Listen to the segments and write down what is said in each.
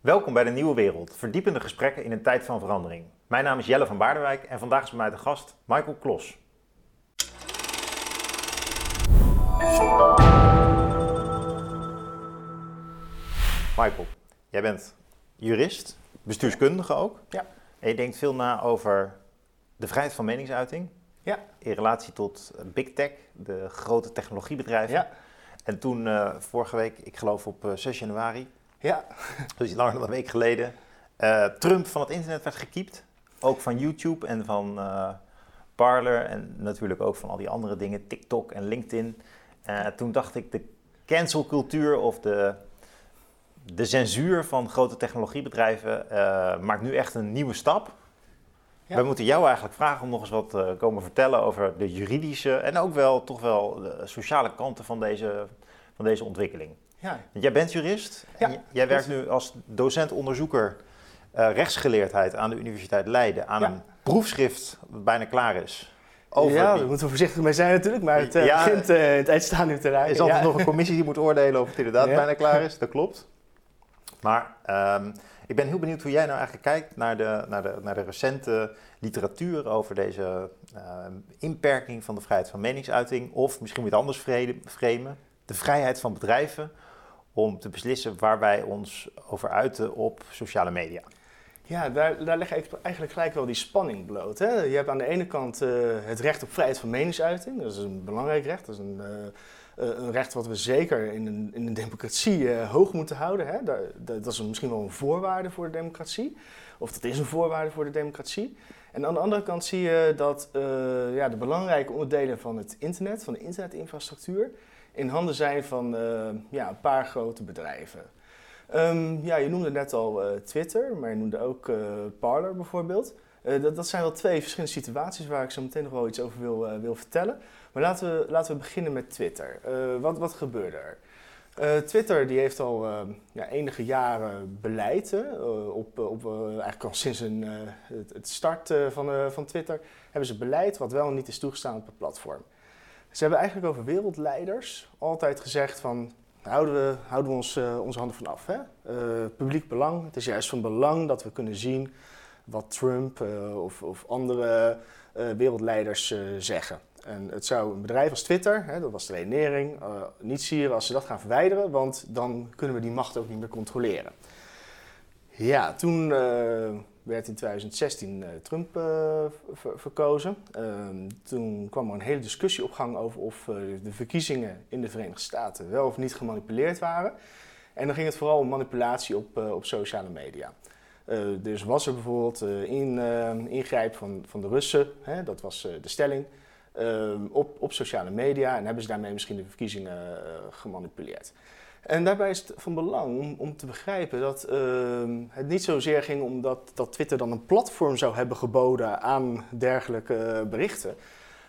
Welkom bij de Nieuwe Wereld, verdiepende gesprekken in een tijd van verandering. Mijn naam is Jelle van Baardenwijk en vandaag is bij mij de gast Michael Klos. Michael, jij bent jurist, bestuurskundige ook. Ja. En je denkt veel na over de vrijheid van meningsuiting Ja. in relatie tot big tech, de grote technologiebedrijven. Ja. En toen eh, vorige week, ik geloof op eh, 6 januari, Ja. dus langer dan een week geleden, eh, Trump van het internet werd gekiept. Ook van YouTube en van eh Parler en natuurlijk ook van al die andere dingen, TikTok en LinkedIn. Eh, toen dacht ik, de cancelcultuur of de, de censuur van grote technologiebedrijven maakt nu echt een nieuwe stap. Ja. We moeten jou eigenlijk vragen om nog eens wat te komen vertellen over de juridische en ook wel toch wel de sociale kanten van deze, van deze ontwikkeling. Ja. Jij bent jurist. Ja, en jij werkt nu als docent-onderzoeker eh, rechtsgeleerdheid aan de Universiteit Leiden. Aan een proefschrift dat bijna klaar is. Over ja, die- daar moeten we voorzichtig mee zijn natuurlijk, maar het eh, Ja. begint eh, het eindstadium te Er raken. is altijd ja. nog een commissie die moet oordelen of het inderdaad Ja. bijna klaar is. Dat klopt. Maar ehm, ik ben heel benieuwd hoe jij nou eigenlijk kijkt naar de, naar de, naar de recente literatuur over deze ehm, inperking van de vrijheid van meningsuiting. Of misschien moet je het anders framen. De vrijheid van bedrijven om te beslissen waar wij ons over uiten op sociale media. Ja, daar, daar leg ik eigenlijk gelijk wel die spanning bloot. Hè? Je hebt aan de ene kant eh, het recht op vrijheid van meningsuiting. Dat is een belangrijk recht. Dat is een, eh, eh, een recht wat we zeker in een, in een democratie hoog moeten houden. Hè? Dat is misschien wel een voorwaarde voor de democratie. Of dat is een voorwaarde voor de democratie. En aan de andere kant zie je dat ja, de belangrijke onderdelen van het internet, van de internetinfrastructuur, in handen zijn van eh, ja, een paar grote bedrijven. Ehm, ja, je noemde net al eh, Twitter, maar je noemde ook eh, Parler bijvoorbeeld. Dat, dat zijn wel twee verschillende situaties waar ik zo meteen nog wel iets over wil, wil vertellen. Maar laten we, laten we beginnen met Twitter. Wat, wat gebeurde er? Twitter die heeft al ja, enige jaren beleid. op, op, eigenlijk al sinds een, het, het start van, van Twitter hebben ze beleid wat wel en niet is toegestaan op het platform. Ze hebben eigenlijk over wereldleiders altijd gezegd van houden we, houden we ons, eh, onze handen vanaf. Hè? Eh, publiek belang. Het is juist van belang dat we kunnen zien wat Trump eh, of, of andere wereldleiders zeggen. En het zou een bedrijf als Twitter, hè, dat was de redenering, niet sieren als ze dat gaan verwijderen, want dan kunnen we die macht ook niet meer controleren. Ja, toen werd in 2016 eh, Trump eh, ver- verkozen. Ehm, toen kwam er een hele discussie op gang over of eh, de verkiezingen in de Verenigde Staten wel of niet gemanipuleerd waren. En dan ging het vooral om manipulatie op, op sociale media. Dus was er bijvoorbeeld eh, in, ingrijp van, van de Russen, hè, dat was de stelling, ehm, op, op sociale media en hebben ze daarmee misschien de verkiezingen gemanipuleerd. En daarbij is het van belang om, om te begrijpen dat ehm, het niet zozeer ging om dat, dat Twitter dan een platform zou hebben geboden aan dergelijke eh, berichten.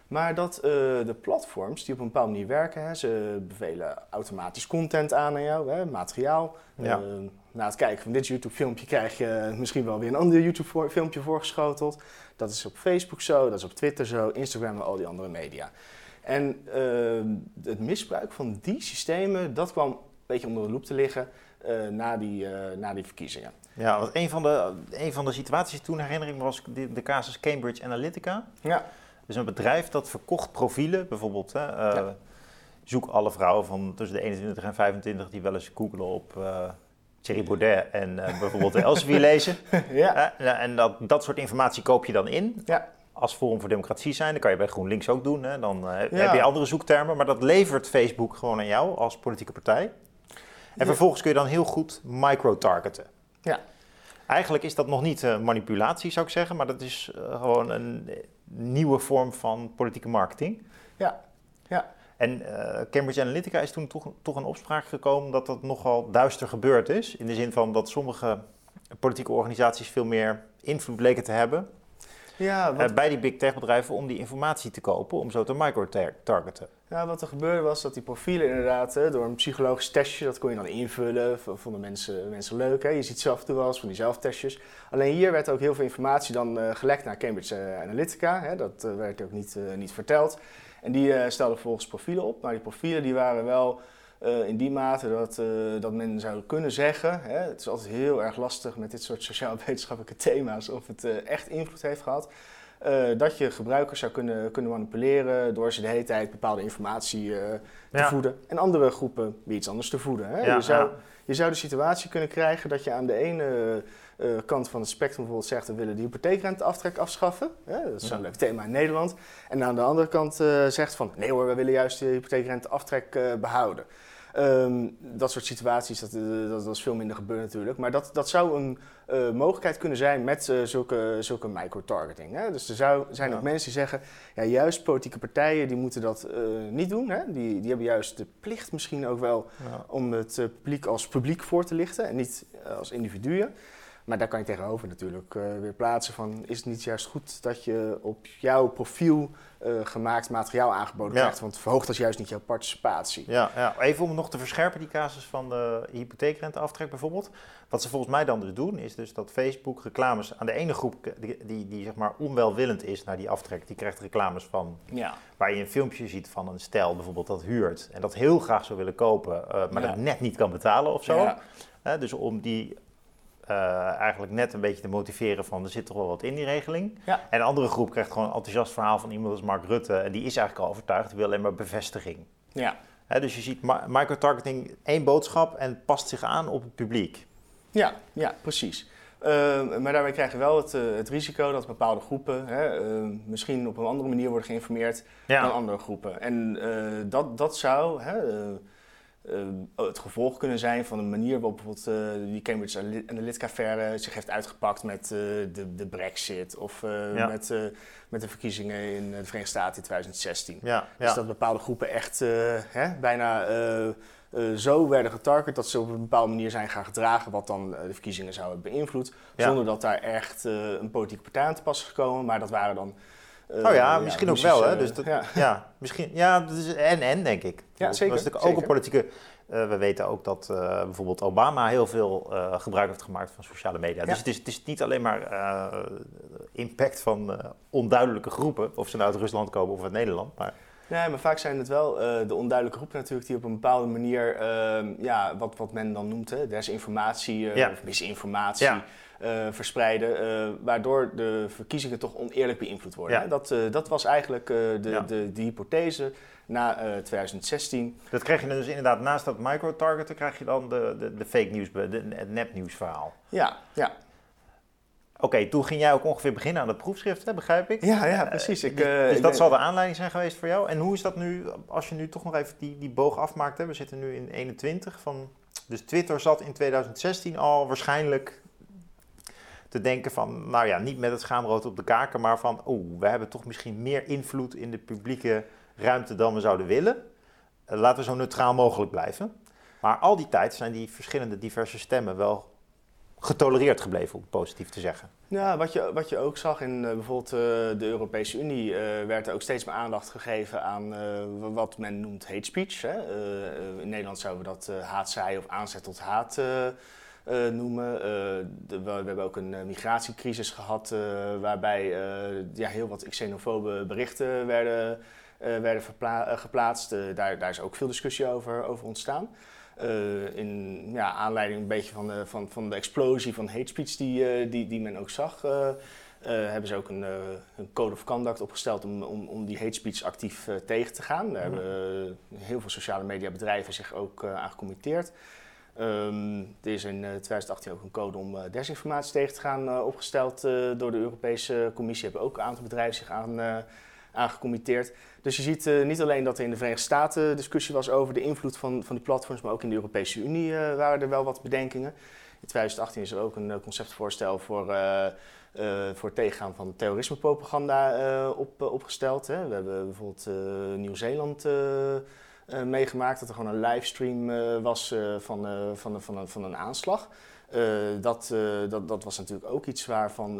Maar dat eh, de platforms die op een bepaalde manier werken, hè, ze bevelen automatisch content aan aan jou, hè, materiaal. Ja. Eh, na het kijken van dit YouTube-filmpje krijg je misschien wel weer een ander YouTube-filmpje voorgeschoteld. Dat is op Facebook zo, dat is op Twitter zo, Instagram en al die andere media. En eh, het misbruik van die systemen, dat kwam beetje onder de loep te liggen eh, na, die, eh, na die verkiezingen. Ja, want een van de, een van de situaties toen herinner ik me was de, de casus Cambridge Analytica. Ja, Dus een bedrijf dat verkocht profielen, bijvoorbeeld. Hè, eh, Ja. Zoek alle vrouwen van tussen de 21 en 25 die wel eens googelen op Thierry Baudet en bijvoorbeeld de Elsevier lezen. ja, en dat, dat soort informatie koop je dan in. ja. Als Forum voor Democratie zijn, dat kan je bij GroenLinks ook doen. Hè. Dan Ja. heb je andere zoektermen, maar dat levert Facebook gewoon aan jou als politieke partij. En vervolgens kun je dan heel goed micro-targeten. Ja. Eigenlijk is dat nog niet eh, manipulatie, zou ik zeggen, maar dat is eh, gewoon een eh, nieuwe vorm van politieke marketing. Ja, ja. En Cambridge Analytica is toen toch, toch in opspraak gekomen dat dat nogal duister gebeurd is. In de zin van dat sommige politieke organisaties veel meer invloed bleken te hebben Ja, wat, eh, bij die big tech bedrijven om die informatie te kopen, om zo te micro-targeten. ja, wat er gebeurde was dat die profielen inderdaad door een psychologisch testje, dat kon je dan invullen, vonden mensen, mensen leuk. Hè? Je ziet zelf toe wel eens van die zelftestjes. Alleen hier werd ook heel veel informatie dan eh, gelekt naar Cambridge eh, Analytica. Hè? Dat werd ook niet, niet verteld. En die stelden vervolgens profielen op, maar die profielen die waren wel in die mate dat, dat men zou kunnen zeggen, hè, het is altijd heel erg lastig met dit soort sociaal-wetenschappelijke thema's, of het echt invloed heeft gehad. dat je gebruikers zou kunnen, kunnen manipuleren door ze de hele tijd bepaalde informatie te voeden. En andere groepen weer iets anders te voeden. Hè? je, zou, je zou de situatie kunnen krijgen dat je aan de ene kant van het spectrum bijvoorbeeld zegt... we willen de hypotheekrenteaftrek afschaffen. Dat is een leuk thema in Nederland. En aan de andere kant uh, zegt van... nee hoor, we willen juist de hypotheekrenteaftrek uh, behouden. Um, dat soort situaties, dat, dat, dat, is veel minder gebeurd natuurlijk. Maar dat, dat zou een uh, mogelijkheid kunnen zijn met uh, zulke, zulke micro-targeting. Hè? Dus er zou, zijn ook mensen die zeggen, ja, juist politieke partijen die moeten dat uh, niet doen. Hè? Die, die hebben juist de plicht misschien ook wel ja. om het publiek als publiek voor te lichten en niet als individuen. Maar daar kan je tegenover natuurlijk uh, weer plaatsen van... is het niet juist goed dat je op jouw profiel uh, gemaakt materiaal aangeboden krijgt? Want verhoogt dat juist niet jouw participatie. Ja, ja, even om nog te verscherpen, die casus van de hypotheekrenteaftrek bijvoorbeeld. Wat ze volgens mij dan dus doen, is dus dat Facebook reclames aan de ene groep... die, die, die zeg maar onwelwillend is naar die aftrek, die krijgt reclames van... Ja. waar je een filmpje ziet van een stel bijvoorbeeld dat huurt... en dat heel graag zou willen kopen, uh, maar dat net niet kan betalen of zo. Dus om die uh, eigenlijk net een beetje te motiveren van er zit toch wel wat in die regeling. Ja. En een andere groep krijgt gewoon een enthousiast verhaal van iemand als Mark Rutte. En die is eigenlijk al overtuigd, die wil alleen maar bevestiging. Ja. dus je ziet microtargeting één boodschap en past zich aan op het publiek. Ja, ja precies. Uh, maar daarbij krijg je wel het, uh, het risico dat bepaalde groepen hè, uh, misschien op een andere manier worden geïnformeerd ja. dan andere groepen. En dat, dat zou hè, uh, het gevolg kunnen zijn van een manier waarop bijvoorbeeld uh, die Cambridge Analytica-affaire zich heeft uitgepakt met uh, de, de Brexit of ja. met, met de verkiezingen in de Verenigde Staten in 2016. Ja, dus dat bepaalde groepen echt hè, bijna zo werden getarget dat ze op een bepaalde manier zijn gaan gedragen, wat dan de verkiezingen zou hebben beïnvloed. Zonder dat daar echt een politieke partij aan te pas is gekomen, maar dat waren dan oh ja, misschien ja, ook wel. Hè? Dus dat, ja. ja. misschien, ja, dus en en denk ik. Ja, zeker. Dat is natuurlijk ook een politieke. Uh, we weten ook dat uh, bijvoorbeeld Obama heel veel gebruik heeft gemaakt van sociale media. Dus het is, het is niet alleen maar impact van onduidelijke groepen, of ze nou uit Rusland komen of uit Nederland. Maar... Nee, maar vaak zijn het wel de onduidelijke groepen natuurlijk die op een bepaalde manier, ehm, ja, wat, wat men dan noemt, hè, desinformatie of misinformatie. Uh, verspreiden, uh, waardoor de verkiezingen toch oneerlijk beïnvloed worden. Ja. Dat, uh, dat was eigenlijk de, ja. de, de, hypothese na 2016. Dat krijg je dus inderdaad naast dat micro-targeten, krijg je dan de, de, de fake nieuws, het nepnieuwsverhaal. Ja, ja. Oké, okay, toen ging jij ook ongeveer beginnen aan het proefschrift, hè, begrijp ik? Ja, ja precies. Ik, dus ik dat zal de aanleiding zijn geweest voor jou. En hoe is dat nu, als je nu toch nog even die, die boog afmaakt, hè? we zitten nu in 21 van... Dus Twitter zat in 2016 al waarschijnlijk te denken van, nou ja, niet met het schaamrood op de kaken, maar van, oeh, we hebben toch misschien meer invloed in de publieke ruimte dan we zouden willen. Uh, laten we zo neutraal mogelijk blijven. Maar al die tijd zijn die verschillende diverse stemmen wel getolereerd gebleven, om positief te zeggen. Ja, wat je, wat je ook zag in uh, bijvoorbeeld uh, de Europese Unie, werd er ook steeds meer aandacht gegeven aan wat men noemt hate speech. Hè? in Nederland zouden we dat haatzaai of aanzet tot haat noemen. Uh, de, we, hebben ook een uh, migratiecrisis gehad waarbij ja, heel wat xenofobe berichten werden, werden geplaatst. daar, daar is ook veel discussie over, over ontstaan. in ja, aanleiding een beetje van de, van, van de explosie van hate speech die, die, die men ook zag, hebben ze ook een, een, code of conduct opgesteld om, om, om die hate speech actief tegen te gaan. Daar hebben heel veel sociale media bedrijven zich ook aan gecommitteerd. Um, er is in 2018 eh, ook een code om uh, desinformatie tegen te gaan uh, opgesteld door de Europese Commissie. Hebben ook een aantal bedrijven zich aan, aan gecommitteerd. Dus je ziet niet alleen dat er in de Verenigde Staten discussie was over de invloed van, van die platforms, maar ook in de Europese Unie waren er wel wat bedenkingen. In 2018 is er ook een conceptvoorstel voor, voor het tegengaan van terrorismepropaganda op, opgesteld. Hè. We hebben bijvoorbeeld Nieuw-Zeeland uh, meegemaakt dat er gewoon een livestream uh, was uh, van, van, van, van, een aanslag. dat, dat, dat was natuurlijk ook iets waarvan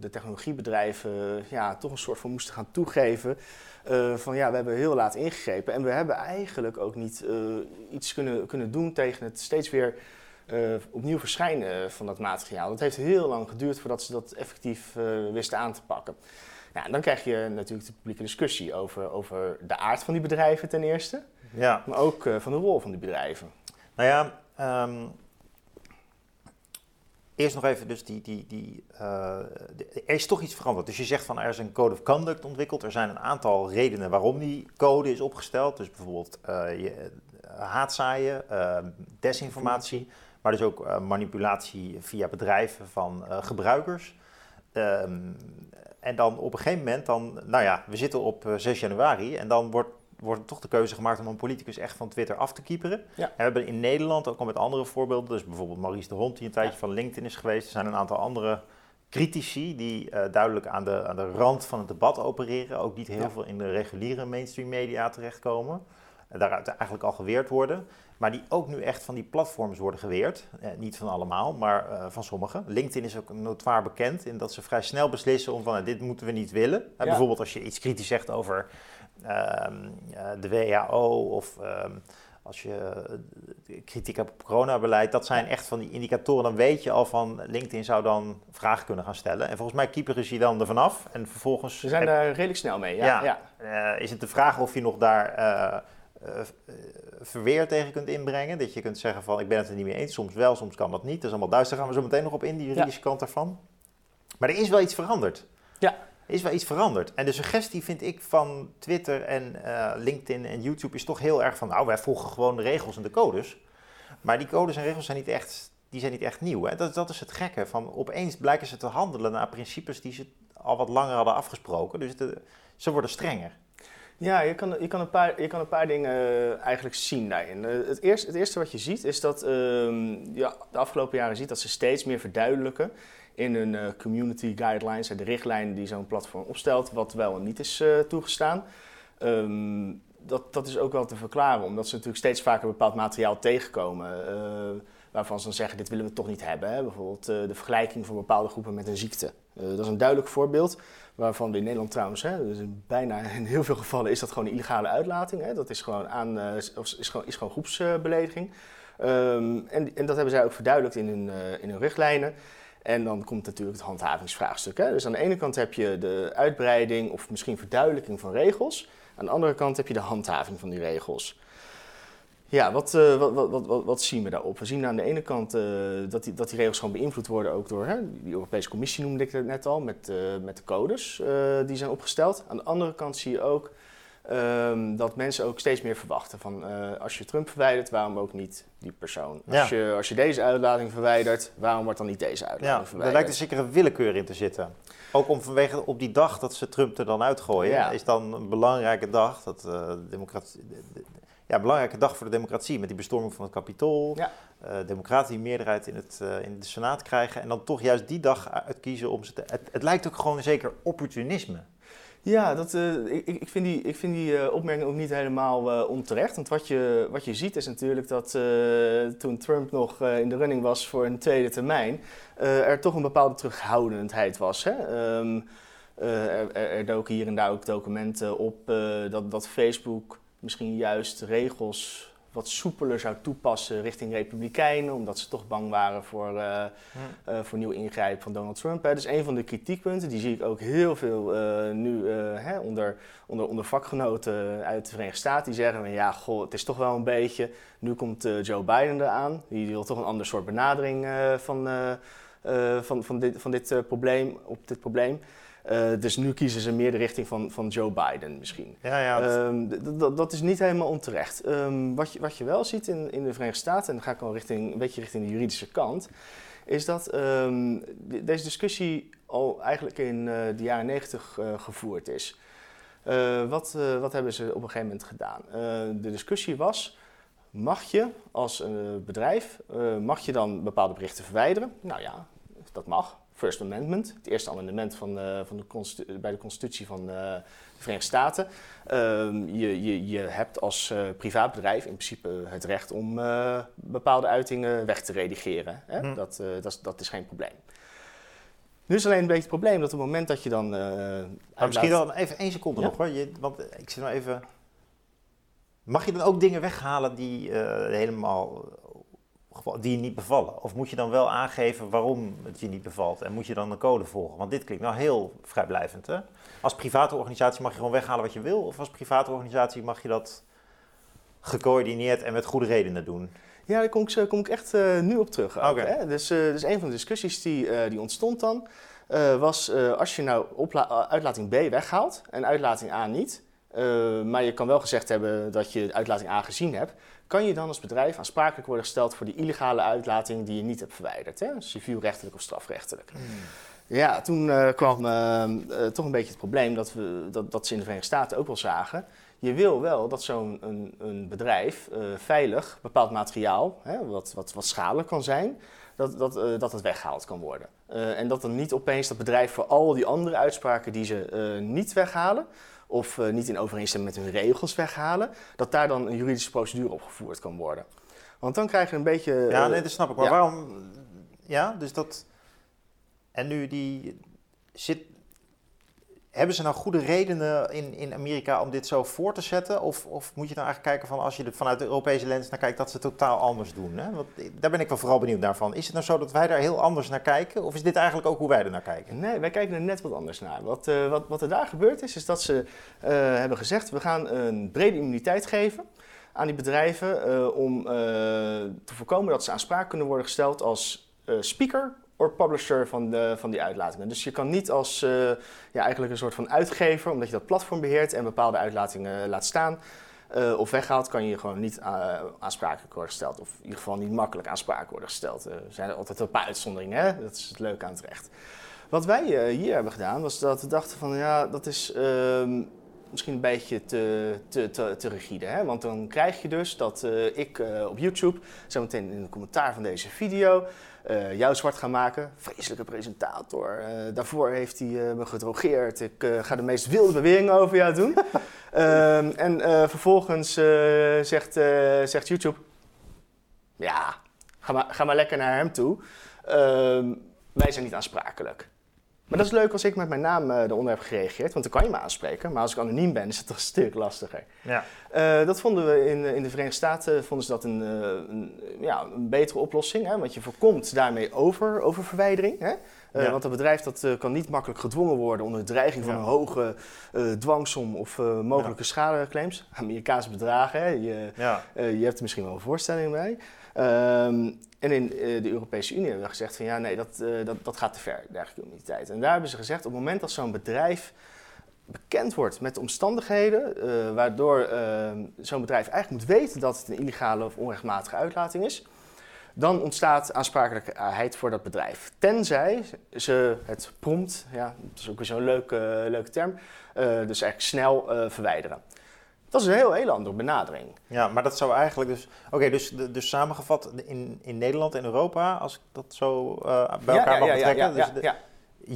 de technologiebedrijven ja, toch een soort van moesten gaan toegeven. van ja, we hebben heel laat ingegrepen en we hebben eigenlijk ook niet iets kunnen, kunnen doen tegen het steeds weer opnieuw verschijnen van dat materiaal. Dat heeft heel lang geduurd voordat ze dat effectief wisten aan te pakken. En dan krijg je natuurlijk de publieke discussie over, over de aard van die bedrijven ten eerste. Ja. maar ook eh, van de rol van die bedrijven. Nou ja, ehm, eerst nog even, dus die, die, die, eh, er is toch iets veranderd. Dus je zegt van er is een code of conduct ontwikkeld. Er zijn een aantal redenen waarom die code is opgesteld. Dus bijvoorbeeld eh, je, haatzaaien, eh, desinformatie, maar dus ook manipulatie via bedrijven van gebruikers. Ehm, en dan op een gegeven moment, dan, nou ja, we zitten op eh, 6 januari en dan wordt, wordt toch de keuze gemaakt om een politicus echt van Twitter af te kieperen. Ja. En we hebben in Nederland ook al met andere voorbeelden, dus bijvoorbeeld Maurice de Hond die een tijdje Ja. van LinkedIn is geweest. Er zijn een aantal andere critici die eh, duidelijk aan de, aan de rand van het debat opereren, ook niet heel Ja. veel in de reguliere mainstream media terechtkomen. En daaruit eigenlijk al geweerd worden. Maar die ook nu echt van die platforms worden geweerd. Eh, niet van allemaal, maar eh, van sommige. LinkedIn is ook notoir bekend in dat ze vrij snel beslissen om van eh, dit moeten we niet willen. Eh. Bijvoorbeeld als je iets kritisch zegt over eh, de WHO of ehm, als je eh, kritiek hebt op coronabeleid. Dat zijn echt van die indicatoren. Dan weet je al van LinkedIn zou dan vragen kunnen gaan stellen. En volgens mij keeperen ze je dan ervan af. En vervolgens Ze zijn heb- daar redelijk snel mee. Ja, Ja. ja. eh, is het de vraag of je nog daar eh, eh, eh, verweer tegen kunt inbrengen. Dat je kunt zeggen van ik ben het er niet mee eens. Soms wel, soms kan dat niet. Dat is allemaal duister. Daar gaan we zo meteen nog op in, die juridische kant daarvan. Maar er is wel iets veranderd. Ja. Is wel iets veranderd. En de suggestie vind ik van Twitter en eh, LinkedIn en YouTube is toch heel erg van nou wij volgen gewoon de regels en de codes. Maar die codes en regels zijn niet echt, die zijn niet echt nieuw. Hè? Dat, dat is het gekke. Van opeens blijken ze te handelen naar principes die ze al wat langer hadden afgesproken. Dus ze worden strenger. Ja, je kan, je kan, een, paar, je kan een paar dingen eh, eigenlijk zien daarin. Eh, het, eerste, het eerste wat je ziet is dat ehm, ja, de afgelopen jaren ziet dat ze steeds meer verduidelijken in hun eh, community guidelines, de richtlijnen die zo'n platform opstelt, wat wel en niet is toegestaan. Ehm, dat, dat is ook wel te verklaren, omdat ze natuurlijk steeds vaker bepaald materiaal tegenkomen. waarvan ze dan zeggen, dit willen we toch niet hebben. Hè? Bijvoorbeeld de vergelijking van bepaalde groepen met een ziekte. Eh, dat is een duidelijk voorbeeld. Waarvan we in Nederland trouwens, hè, dus bijna in heel veel gevallen is dat gewoon een illegale uitlating. Hè. Dat is gewoon, aan, eh, is, is gewoon, is gewoon groepsbelediging. Ehm, en, en dat hebben zij ook verduidelijkt in hun, eh, in hun richtlijnen. En dan komt natuurlijk het handhavingsvraagstuk. Hè. Dus aan de ene kant heb je de uitbreiding of misschien verduidelijking van regels. Aan de andere kant heb je de handhaving van die regels. Ja, wat, eh, wat, wat, wat, wat, zien we daarop? We zien aan de ene kant eh, dat, die, dat die regels gewoon beïnvloed worden ook door hè, die Europese Commissie noemde ik het net al, met, eh, met de codes die zijn opgesteld. Aan de andere kant zie je ook ehm, dat mensen ook steeds meer verwachten van als je Trump verwijdert, waarom ook niet die persoon? Als, Ja. je, als je deze uitlating verwijdert, waarom wordt dan niet deze Ja, uitlating er verwijderd? lijkt een zekere willekeur in te zitten. Ook om vanwege op die dag dat ze Trump er dan uitgooien, Ja. is dan een belangrijke dag. Dat, de democratie, de- de- ja, belangrijke dag voor de democratie met die bestorming van het kapitool. Ja. Democraten die meerderheid in, het, eh, in de Senaat krijgen. En dan toch juist die dag uitkiezen om ze te. Het, het lijkt ook gewoon zeker opportunisme. Ja, dat, eh, ik, ik vind die, ik vind die eh, opmerking ook niet helemaal onterecht. Want wat je, wat je ziet is natuurlijk dat toen Trump nog in de running was voor een tweede termijn, er toch een bepaalde terughoudendheid was. Hè? Ehm, eh, er, er, doken hier en daar ook documenten op dat, dat Facebook misschien juist regels wat soepeler zou toepassen richting Republikeinen, omdat ze toch bang waren voor, eh, eh, voor nieuw ingrijp van Donald Trump. Hè. Dus een van de kritiekpunten, die zie ik ook heel veel eh, nu hè, onder, onder, onder vakgenoten uit de Verenigde Staten. Die zeggen van ja, goh, het is toch wel een beetje. Nu komt Joe Biden eraan. Die wil toch een ander soort benadering van, van, van dit, van dit probleem, op dit probleem. Eh, dus nu kiezen ze meer de richting van, van Joe Biden misschien. Ja, ja. Ehm, dat is niet helemaal onterecht. Ehm, wat, je, wat je wel ziet in, in de Verenigde Staten, en dan ga ik al richting, een beetje richting de juridische kant, is dat ehm, de- deze discussie al eigenlijk in eh, de jaren negentig eh, gevoerd is. Wat, wat hebben ze op een gegeven moment gedaan? De discussie was, mag je als bedrijf, mag je dan bepaalde berichten verwijderen? Nou ja, dat mag. First Amendment, het eerste amendement van, eh, van de bij de constitutie van eh, de Verenigde Staten. Ehm, je, je, je hebt als eh privaatbedrijf in principe het recht om bepaalde uitingen weg te redigeren. Hè? Hm. Dat, dat, is, dat is geen probleem. Nu is alleen een beetje het probleem dat op het moment dat je dan. misschien dan even één seconde Ja? nog hoor. Je, want ik zit nou even. Mag je dan ook dingen weghalen die helemaal. Eh, die je niet bevallen? Of moet je dan wel aangeven waarom het je niet bevalt? En moet je dan een code volgen? Want dit klinkt nou heel vrijblijvend. Hè? Als private organisatie mag je gewoon weghalen wat je wil? Of als private organisatie mag je dat gecoördineerd en met goede redenen doen. Ja, daar kom ik, kom ik echt nu op terug. Ook, hè? Dus, dus een van de discussies die, die ontstond dan, was als je nou uitlating B weghaalt en uitlating A niet, maar je kan wel gezegd hebben dat je uitlating A gezien hebt, kan je dan als bedrijf aansprakelijk worden gesteld voor die illegale uitlating die je niet hebt verwijderd, hè? civielrechtelijk of strafrechtelijk. Hmm. Ja, toen uh, kwam uh, toch een beetje het probleem dat, we, dat, dat ze in de Verenigde Staten ook wel zagen. Je wil wel dat zo'n een, een bedrijf veilig bepaald materiaal, hè, wat, wat, wat schadelijk kan zijn, dat, dat, dat het weggehaald kan worden. en dat dan niet opeens dat bedrijf voor al die andere uitspraken die ze niet weghalen, of niet in overeenstemming met hun regels weghalen, dat daar dan een juridische procedure opgevoerd kan worden. Want dan krijg je een beetje. Ja, nee, dat snap ik. Maar waarom. Ja, dus dat. En nu die zit. Hebben ze nou goede redenen in, in Amerika om dit zo voor te zetten? Of, of moet je nou eigenlijk kijken van als je er vanuit de Europese lens naar kijkt, dat ze het totaal anders doen? Hè? Want daar ben ik wel vooral benieuwd naar van. Is het nou zo dat wij daar heel anders naar kijken? Of is dit eigenlijk ook hoe wij er naar kijken? Nee, wij kijken er net wat anders naar. Wat, uh, wat, wat er daar gebeurd is, is dat ze uh, hebben gezegd: we gaan een brede immuniteit geven aan die bedrijven uh, om te voorkomen dat ze aanspraak kunnen worden gesteld als speaker or publisher van, de, van die uitlatingen. Dus je kan niet als uh, ja, eigenlijk een soort van uitgever, omdat je dat platform beheert en bepaalde uitlatingen laat staan uh, of weghaalt, kan je gewoon niet uh, aansprakelijk worden gesteld. Of in ieder geval niet makkelijk aansprakelijk worden gesteld. er zijn altijd een paar uitzonderingen, hè? dat is het leuke aan het recht. Wat wij hier hebben gedaan, was dat we dachten van ja, dat is ehm, misschien een beetje te, te, te, te rigide. Hè? Want dan krijg je dus dat ik op YouTube, zometeen in de commentaar van deze video, uh, jou zwart gaan maken. Vreselijke presentator. Uh, daarvoor heeft hij uh, me gedrogeerd. Ik ga de meest wilde beweringen over jou doen. um, en vervolgens zegt, zegt YouTube: Ja, ga maar, ga maar lekker naar hem toe. Uh, wij zijn niet aansprakelijk. Maar dat is leuk als ik met mijn naam uh, eronder heb gereageerd, want dan kan je me aanspreken. Maar als ik anoniem ben, is het toch een stuk lastiger. Ja. Uh, dat vonden we in, in de Verenigde Staten vonden ze dat een, een ja, een betere oplossing. Hè? Want je voorkomt daarmee over, oververwijdering. Hè? Ja. Want een bedrijf dat kan niet makkelijk gedwongen worden onder de dreiging van een hoge dwangsom of mogelijke ja. schadeclaims. Amerikaanse bedragen, hè? Je, je hebt er misschien wel een voorstelling bij. Um, en in uh, de Europese Unie hebben we gezegd van ja, nee, dat, uh, dat, dat gaat te ver, dergelijke immuniteit. En daar hebben ze gezegd, op het moment dat zo'n bedrijf bekend wordt met omstandigheden uh, waardoor zo'n bedrijf eigenlijk moet weten dat het een illegale of onrechtmatige uitlating is, dan ontstaat aansprakelijkheid voor dat bedrijf. Tenzij ze het prompt, ja, dat is ook weer zo'n leuke, leuke term, dus eigenlijk snel verwijderen. Dat is een heel, heel andere benadering. Ja, maar dat zou eigenlijk dus... Oké, dus, dus samengevat in, in Nederland en Europa, als ik dat zo uh, bij elkaar mag betrekken. Ja, dus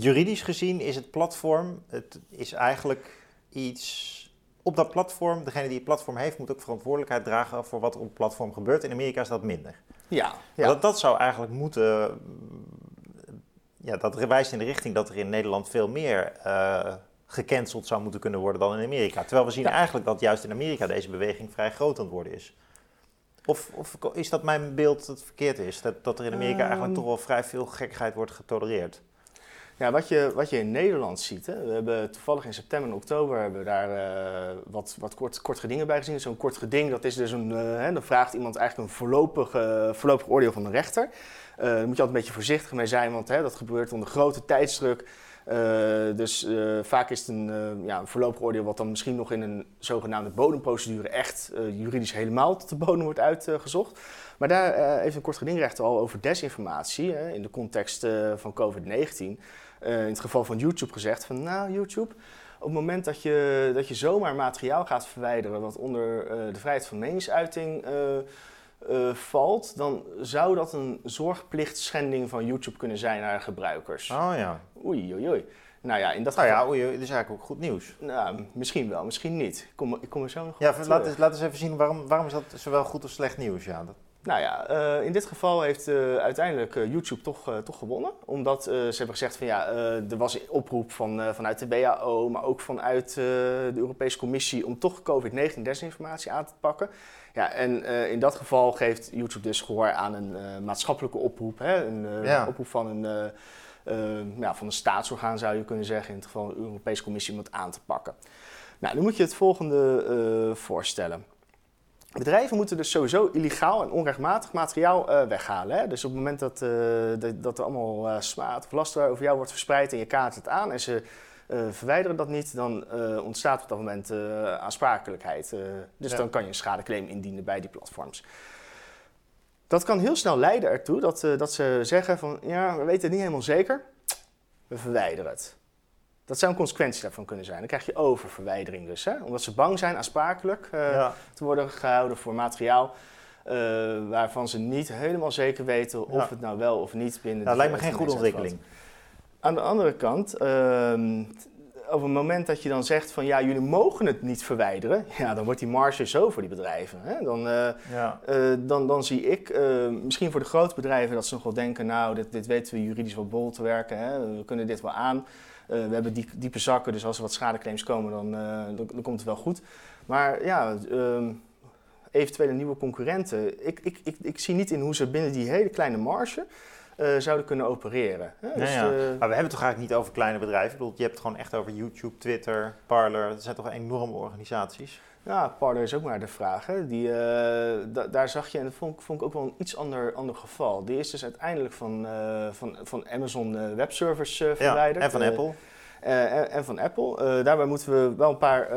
juridisch gezien is het platform, het is eigenlijk iets... Op dat platform, degene die het platform heeft, moet ook verantwoordelijkheid dragen voor wat er op het platform gebeurt. In Amerika is dat minder. Ja. Dat, dat zou eigenlijk moeten... Ja, dat wijst in de richting dat er in Nederland veel meer... Uh, gecanceld zou moeten kunnen worden dan in Amerika. Terwijl we zien eigenlijk dat juist in Amerika deze beweging vrij groot aan het worden is. Of, of is dat mijn beeld dat verkeerd is? Dat, dat er in Amerika eigenlijk ehm. toch wel vrij veel gekkigheid wordt getolereerd? Ja, wat je, wat je in Nederland ziet, hè, we hebben toevallig in september en oktober hebben we daar uh, wat, wat kort, kort gedingen bij gezien. Zo'n kort geding, dat is dus een, uh, hè, dan vraagt iemand eigenlijk een voorlopig, uh, voorlopig oordeel van de rechter. daar moet je altijd een beetje voorzichtig mee zijn, want hè, dat gebeurt onder grote tijdsdruk. Uh, dus uh, vaak is het een, uh, ja, een voorlopig oordeel wat dan misschien nog in een zogenaamde bodemprocedure echt juridisch helemaal tot de bodem wordt uitgezocht. Maar daar heeft een kort gedingrechter al over desinformatie in de context van COVID-19 in het geval van YouTube gezegd van nou YouTube, op het moment dat je, dat je zomaar materiaal gaat verwijderen wat onder de vrijheid van meningsuiting valt, dan zou dat een zorgplichtschending van YouTube kunnen zijn naar gebruikers. Oh ja. Oei, oei, oei. Nou ja, in dat nou ja, oei, dat is eigenlijk ook goed nieuws. Nou, misschien wel, misschien niet. Ik kom, ik kom er zo nog Ja, laat eens, laat eens even zien waarom, waarom is dat zowel goed als slecht nieuws? Ja, dat... Nou ja, uh, in dit geval heeft uh, uiteindelijk YouTube toch, toch gewonnen. Omdat ze hebben gezegd van ja, er was een oproep van, vanuit de WHO, maar ook vanuit de Europese Commissie om toch COVID-19 desinformatie aan te pakken. Ja, en uh, in dat geval geeft YouTube dus gehoor aan een uh, maatschappelijke oproep. Hè? Een uh, ja. oproep van een, ja, van een staatsorgaan zou je kunnen zeggen. In het geval de Europese Commissie om het aan te pakken. Nou, nu moet je het volgende voorstellen. Bedrijven moeten dus sowieso illegaal en onrechtmatig materiaal eh, weghalen. Hè? Dus op het moment dat, eh, dat, dat er allemaal uh, smaad of laster over jou wordt verspreid en je kaart het aan en ze verwijderen dat niet, dan ontstaat op dat moment aansprakelijkheid. dus dan kan je een schadeclaim indienen bij die platforms. Dat kan heel snel leiden ertoe dat, dat ze zeggen van ja, we weten het niet helemaal zeker, we verwijderen het. Dat zou een consequentie daarvan kunnen zijn. Dan krijg je oververwijdering dus. Hè? Omdat ze bang zijn aansprakelijk uh, te worden gehouden voor materiaal... Uh, waarvan ze niet helemaal zeker weten of het nou wel of niet binnen... Dat lijkt me geen goede ontwikkeling. Aan de andere kant, uh, op het moment dat je dan zegt van ja, jullie mogen het niet verwijderen, ja, dan wordt die marge zo voor die bedrijven. Hè? Dan, uh, ja. uh, dan, dan zie ik, uh, misschien voor de grote bedrijven, dat ze nog wel denken, nou, dit, dit weten we juridisch wel bol te werken, hè? we kunnen dit wel aan. Eh, we hebben die, diepe zakken, dus als er wat schadeclaims komen, dan, dan, dan, komt het wel goed. Maar ja, uh, eventuele nieuwe concurrenten. Ik, ik, ik, ik zie niet in hoe ze binnen die hele kleine marge uh, zouden kunnen opereren. Dus, ja. Maar we hebben het toch eigenlijk niet over kleine bedrijven? Ik bedoel, je hebt het gewoon echt over YouTube, Twitter, Parler. Dat zijn toch enorme organisaties? Ja, Parler is ook maar de vraag. Hè. Die, uh, daar zag je, en dat vond, vond, ik ook wel een iets ander, ander geval. Die is dus uiteindelijk van, van, van Amazon Web Service verwijderd. en van Apple. En, en, van Apple. daarbij moeten we wel een paar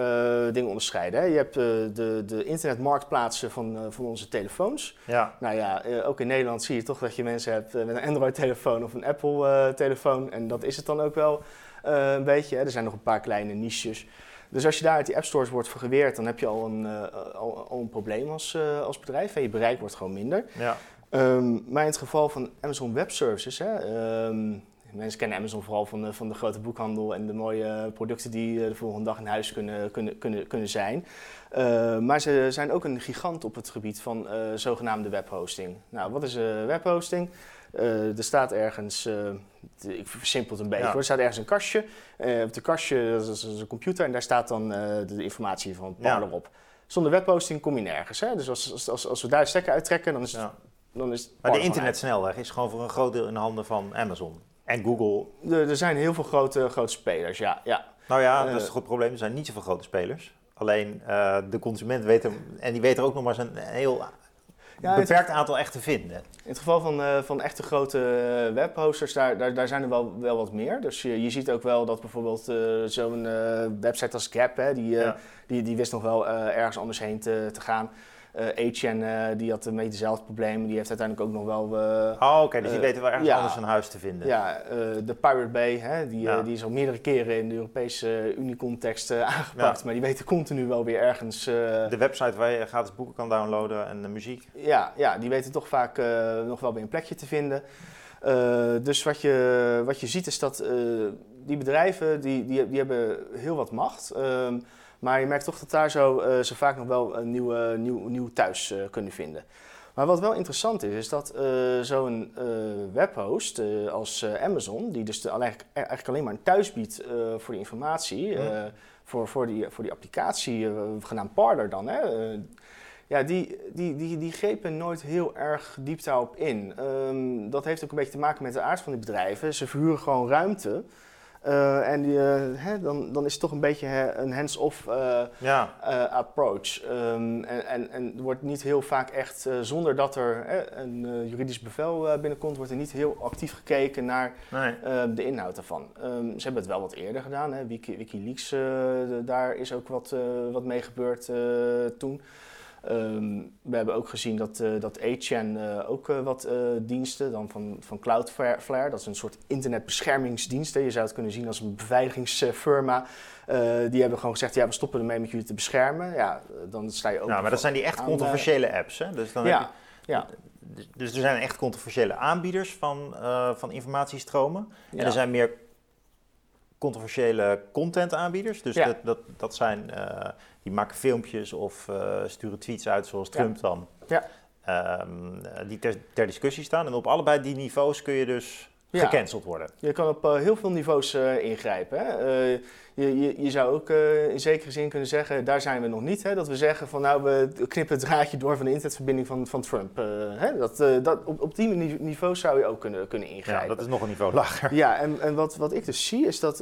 dingen onderscheiden. Hè. Je hebt de, de internetmarktplaatsen van, van onze telefoons. Ja. Nou ja, ook in Nederland zie je toch dat je mensen hebt met een Android-telefoon of een Apple-telefoon. en dat is het dan ook wel een beetje. Hè. Er zijn nog een paar kleine niches. Dus als je daar uit die app stores wordt geweerd, dan heb je al een, uh, al, al, een probleem als, uh, als bedrijf en je bereik wordt gewoon minder. Ja. Um, maar in het geval van Amazon Web Services, hè, um, mensen kennen Amazon vooral van de, van de grote boekhandel en de mooie producten die de volgende dag in huis kunnen, kunnen, kunnen, kunnen zijn. Uh, maar ze zijn ook een gigant op het gebied van zogenaamde webhosting. Nou, wat is webhosting? Uh, er staat ergens, ik versimpel het een beetje, ja. er staat ergens een kastje. Op de kastje dat is, een computer en daar staat dan de informatie van Parler ja. op. Zonder webhosting kom je nergens. Hè? Dus als, als, als, we daar stekker uittrekken, dan is het, ja. dan is Maar de internetsnelweg is gewoon voor een groot deel in de handen van Amazon en Google. Er, er zijn heel veel grote, grote spelers, ja. ja. Nou ja, dat is toch het probleem. Er zijn niet zoveel grote spelers. Alleen de consument weet hem, en die weet er ook nog maar zijn heel ja, beperkt aantal echt te vinden. In het geval van, uh, van echte grote eh, webhosters, daar, daar, daar zijn er wel, wel wat meer. Dus je, je ziet ook wel dat bijvoorbeeld uh, zo'n website als Gap, hè, die, die, die wist nog wel ergens anders heen te, te gaan. Uh, uh, die had een beetje dezelfde problemen. Die heeft uiteindelijk ook nog wel... Uh, oh, oké. dus die weten wel ergens anders een huis te vinden. Ja, de Pirate Bay, hè, die, die is al meerdere keren in de Europese Unie-context aangepakt. Maar die weten continu wel weer ergens... de website waar je gratis boeken kan downloaden en de muziek. Ja, ja, die weten toch vaak nog wel weer een plekje te vinden. dus wat je, wat je ziet is dat die bedrijven, die, die, die hebben heel wat macht... Ehm, maar je merkt toch dat daar zo, uh, zo vaak nog wel een nieuw, nieuw, nieuw thuis uh, kunnen vinden. Maar wat wel interessant is, is dat uh, zo'n webhost als Amazon, die dus de, eigenlijk alleen maar een thuis biedt voor die informatie, voor, voor, die, voor die applicatie, genaamd Parler dan, hè, ja, die, die, die, die grepen nooit heel erg diep daarop in. Um, dat heeft ook een beetje te maken met de aard van die bedrijven. Ze verhuren gewoon ruimte. Uh, en die, uh, hè, dan, dan is het toch een beetje hè, een hands-off uh, ja. approach. Um, en, en, en er wordt niet heel vaak echt, zonder dat er een juridisch bevel binnenkomt, wordt er niet heel actief gekeken naar nee. de inhoud ervan. Um, ze hebben het wel wat eerder gedaan. Hè. Wiki, Wikileaks, daar is ook wat, wat mee gebeurd toen. Um, we hebben ook gezien dat, uh, dat A-Chain uh, ook uh, wat diensten, dan van, van Cloudflare, dat is een soort internetbeschermingsdienst. Je zou het kunnen zien als een beveiligingsfirma. die hebben gewoon gezegd, ja, we stoppen ermee met jullie te beschermen. Ja, dan sta je ook... Nou, maar dat zijn die echt controversiële apps, hè? Dus dan ja, heb je, ja. Dus, dus er zijn echt controversiële aanbieders van, van informatiestromen. En er zijn meer controversiële content aanbieders. Dus dat, dat, dat zijn die maken filmpjes of uh, sturen tweets uit zoals Trump dan. Ja. Um, die ter, ter, discussie staan. En op allebei die niveaus kun je dus ja. gecanceld worden. Je kan op uh, heel veel niveaus uh, ingrijpen. Hè? Uh, je, je, je, zou ook in zekere zin kunnen zeggen, daar zijn we nog niet. Hè? Dat we zeggen van nou, we knippen het draadje door van de internetverbinding van, van Trump. Hè? Dat, dat, op, op die niveau zou je ook kunnen, kunnen ingrijpen. Ja, dat is nog een niveau lager. Ja, en, en wat, wat ik dus zie is dat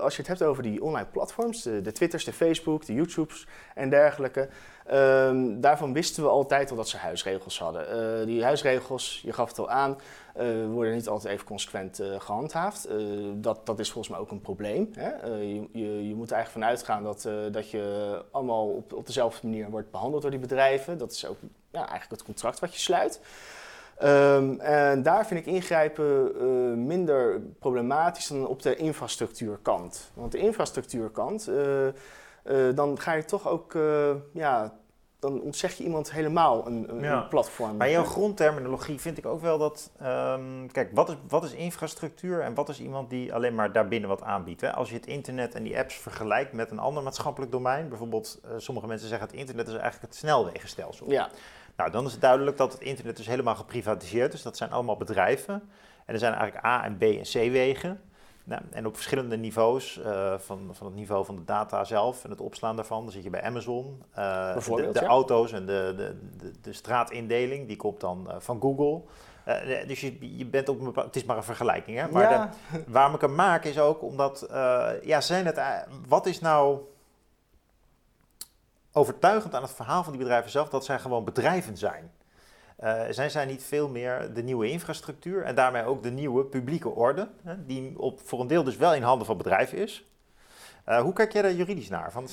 als je het hebt over die online platforms, de, de Twitters, de Facebook, de YouTubes en dergelijke. Ehm, daarvan wisten we altijd al dat ze huisregels hadden. Eh, die huisregels, je gaf het al aan, worden niet altijd even consequent uh, gehandhaafd. dat, dat is volgens mij ook een probleem. Hè? Je, je, je, moet er eigenlijk vanuit gaan dat, dat je allemaal op, op dezelfde manier wordt behandeld door die bedrijven. Dat is ook ja, eigenlijk het contract wat je sluit. Um, en daar vind ik ingrijpen minder problematisch dan op de infrastructuurkant. Want de infrastructuurkant, dan ga je toch ook, ja, dan ontzeg je iemand helemaal een, een, ja. platform. Maar jouw grondterminologie vind ik ook wel dat, um, kijk, wat is, wat is infrastructuur en wat is iemand die alleen maar daarbinnen wat aanbiedt? Hè? Als je het internet en die apps vergelijkt met een ander maatschappelijk domein, bijvoorbeeld sommige mensen zeggen het internet is eigenlijk het snelwegenstelsel. Ja. Nou, dan is het duidelijk dat het internet dus helemaal geprivatiseerd is. Dat zijn allemaal bedrijven. En er zijn eigenlijk A- en B- en C-wegen. Nou, en op verschillende niveaus, uh, van, van het niveau van de data zelf en het opslaan daarvan. Dan zit je bij Amazon. Uh, de, de auto's en de, de, de, de, straatindeling, die komt dan uh, van Google. dus je, je bent op een bepaald, het is maar een vergelijking. Hè? Maar ja. de, waarom ik hem maak is ook omdat, ja, zijn het, wat is nou overtuigend aan het verhaal van die bedrijven zelf dat zij gewoon bedrijven zijn. Zij zijn niet veel meer de nieuwe infrastructuur en daarmee ook de nieuwe publieke orde, hè, die op, voor een deel dus wel in handen van bedrijven is. Uh, hoe kijk jij daar juridisch naar? Van,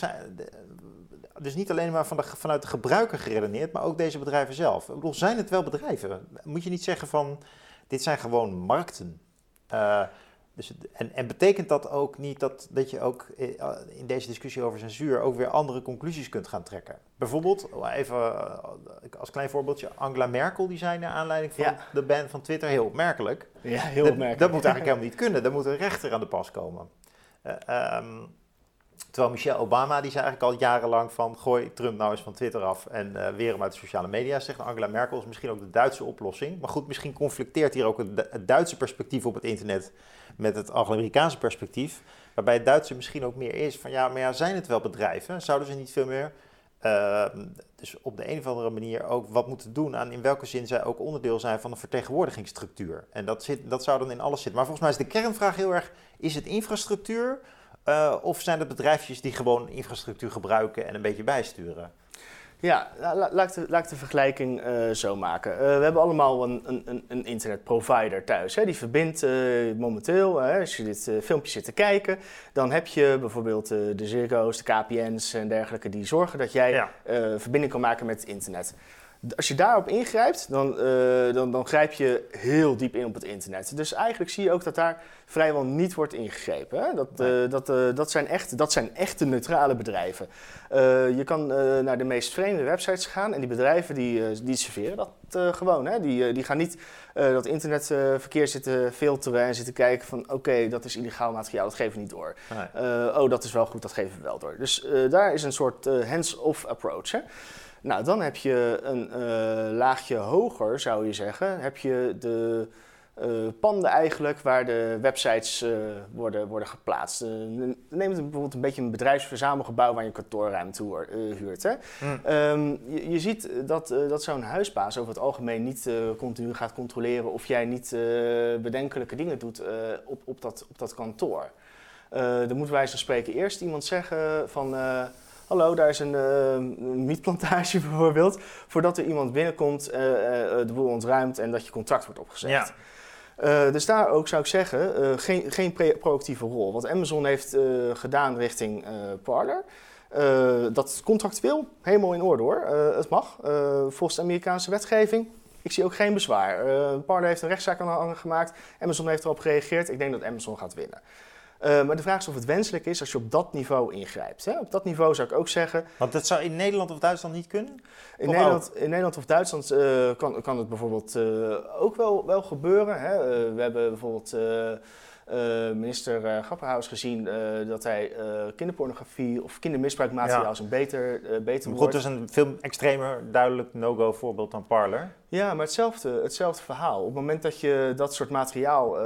dus niet alleen maar de, vanuit de gebruiker geredeneerd, maar ook deze bedrijven zelf. Ik bedoel, zijn het wel bedrijven? Moet je niet zeggen van, dit zijn gewoon markten. Uh, dus, en, en, betekent dat ook niet dat, dat je ook eh, in deze discussie over censuur ook weer andere conclusies kunt gaan trekken? Bijvoorbeeld, even eh, als klein voorbeeldje, Angela Merkel, die zei naar aanleiding van de ban van Twitter heel opmerkelijk. Ja, heel opmerkelijk. Dat, moet eigenlijk helemaal niet kunnen. Daar moet een rechter aan de pas komen. Uh, terwijl Michelle Obama, die zei eigenlijk al jarenlang van gooi Trump nou eens van Twitter af en uh, weer hem uit de sociale media. Zegt Angela Merkel is misschien ook de Duitse oplossing. Maar goed, misschien conflicteert hier ook het, Duitse perspectief op het internet met het Amerikaanse perspectief. Waarbij het Duitse misschien ook meer is van ja, maar ja, zijn het wel bedrijven? Zouden ze niet veel meer, uh, dus op de een of andere manier ook wat moeten doen aan in welke zin zij ook onderdeel zijn van een vertegenwoordigingsstructuur? En dat, zit, dat zou dan in alles zitten. Maar volgens mij is de kernvraag heel erg, is het infrastructuur uh, of zijn het bedrijfjes die gewoon infrastructuur gebruiken en een beetje bijsturen? Ja, laat, ik de, laat ik de vergelijking uh, zo maken. Uh, we hebben allemaal een, een, een internetprovider thuis. Hè. Die verbindt uh, momenteel, als je dit filmpje zit te kijken, dan heb je bijvoorbeeld de Ziggo's, de KPN's en dergelijke die zorgen dat jij ja. verbinding kan maken met het internet als je daarop ingrijpt, dan, uh, dan, dan grijp je heel diep in op het internet. Dus eigenlijk zie je ook dat daar vrijwel niet wordt ingegrepen. Hè? Dat, uh, dat, uh, dat, zijn echt, dat zijn echte neutrale bedrijven. je kan naar de meest vreemde websites gaan en die bedrijven die, die serveren dat gewoon. Hè? Die, die gaan niet dat internetverkeer zitten filteren en zitten kijken van oké, dat is illegaal materiaal, dat geven we niet door. Nee. oh, dat is wel goed, dat geven we wel door. Dus daar is een soort hands-off approach. Hè? Nou, dan heb je een uh, laagje hoger, zou je zeggen, heb je de uh, panden eigenlijk waar de websites uh, worden, worden geplaatst. neem het bijvoorbeeld een beetje een bedrijfsverzamelgebouw waar je kantoorruimte huurt. Hè? Mm. Um, je, je, ziet dat, dat zo'n huisbaas over het algemeen niet continu gaat controleren of jij niet bedenkelijke dingen doet op, op, dat, op dat kantoor. dan moet wij van spreken eerst iemand zeggen van hallo, daar is een, uh, mietplantage bijvoorbeeld. Voordat er iemand binnenkomt, uh, de boel ontruimt en dat je contract wordt. Ja. Uh, dus daar ook zou ik zeggen, uh, geen, geen proactieve rol. Wat Amazon heeft uh, gedaan richting Parler, dat contractueel helemaal in orde hoor. het mag, volgens de Amerikaanse wetgeving. Ik zie ook geen bezwaar. Parler heeft een rechtszaak aan gemaakt. Amazon heeft erop gereageerd. Ik denk dat Amazon gaat winnen. Uh, maar de vraag is of het wenselijk is als je op dat niveau ingrijpt. Hè? Op dat niveau zou ik ook zeggen. Want dat zou in Nederland of Duitsland niet kunnen? In, Nederland, in Nederland of Duitsland uh, kan, kan het bijvoorbeeld uh, ook wel, wel gebeuren. Hè? we hebben bijvoorbeeld uh, minister uh, Grapperhaus gezien uh, dat hij kinderpornografie of kindermisbruikmateriaal ja. een beter, beter woord... Goed, dus een veel extremer, duidelijk no-go voorbeeld dan Parler. Ja, maar hetzelfde, hetzelfde verhaal. Op het moment dat je dat soort materiaal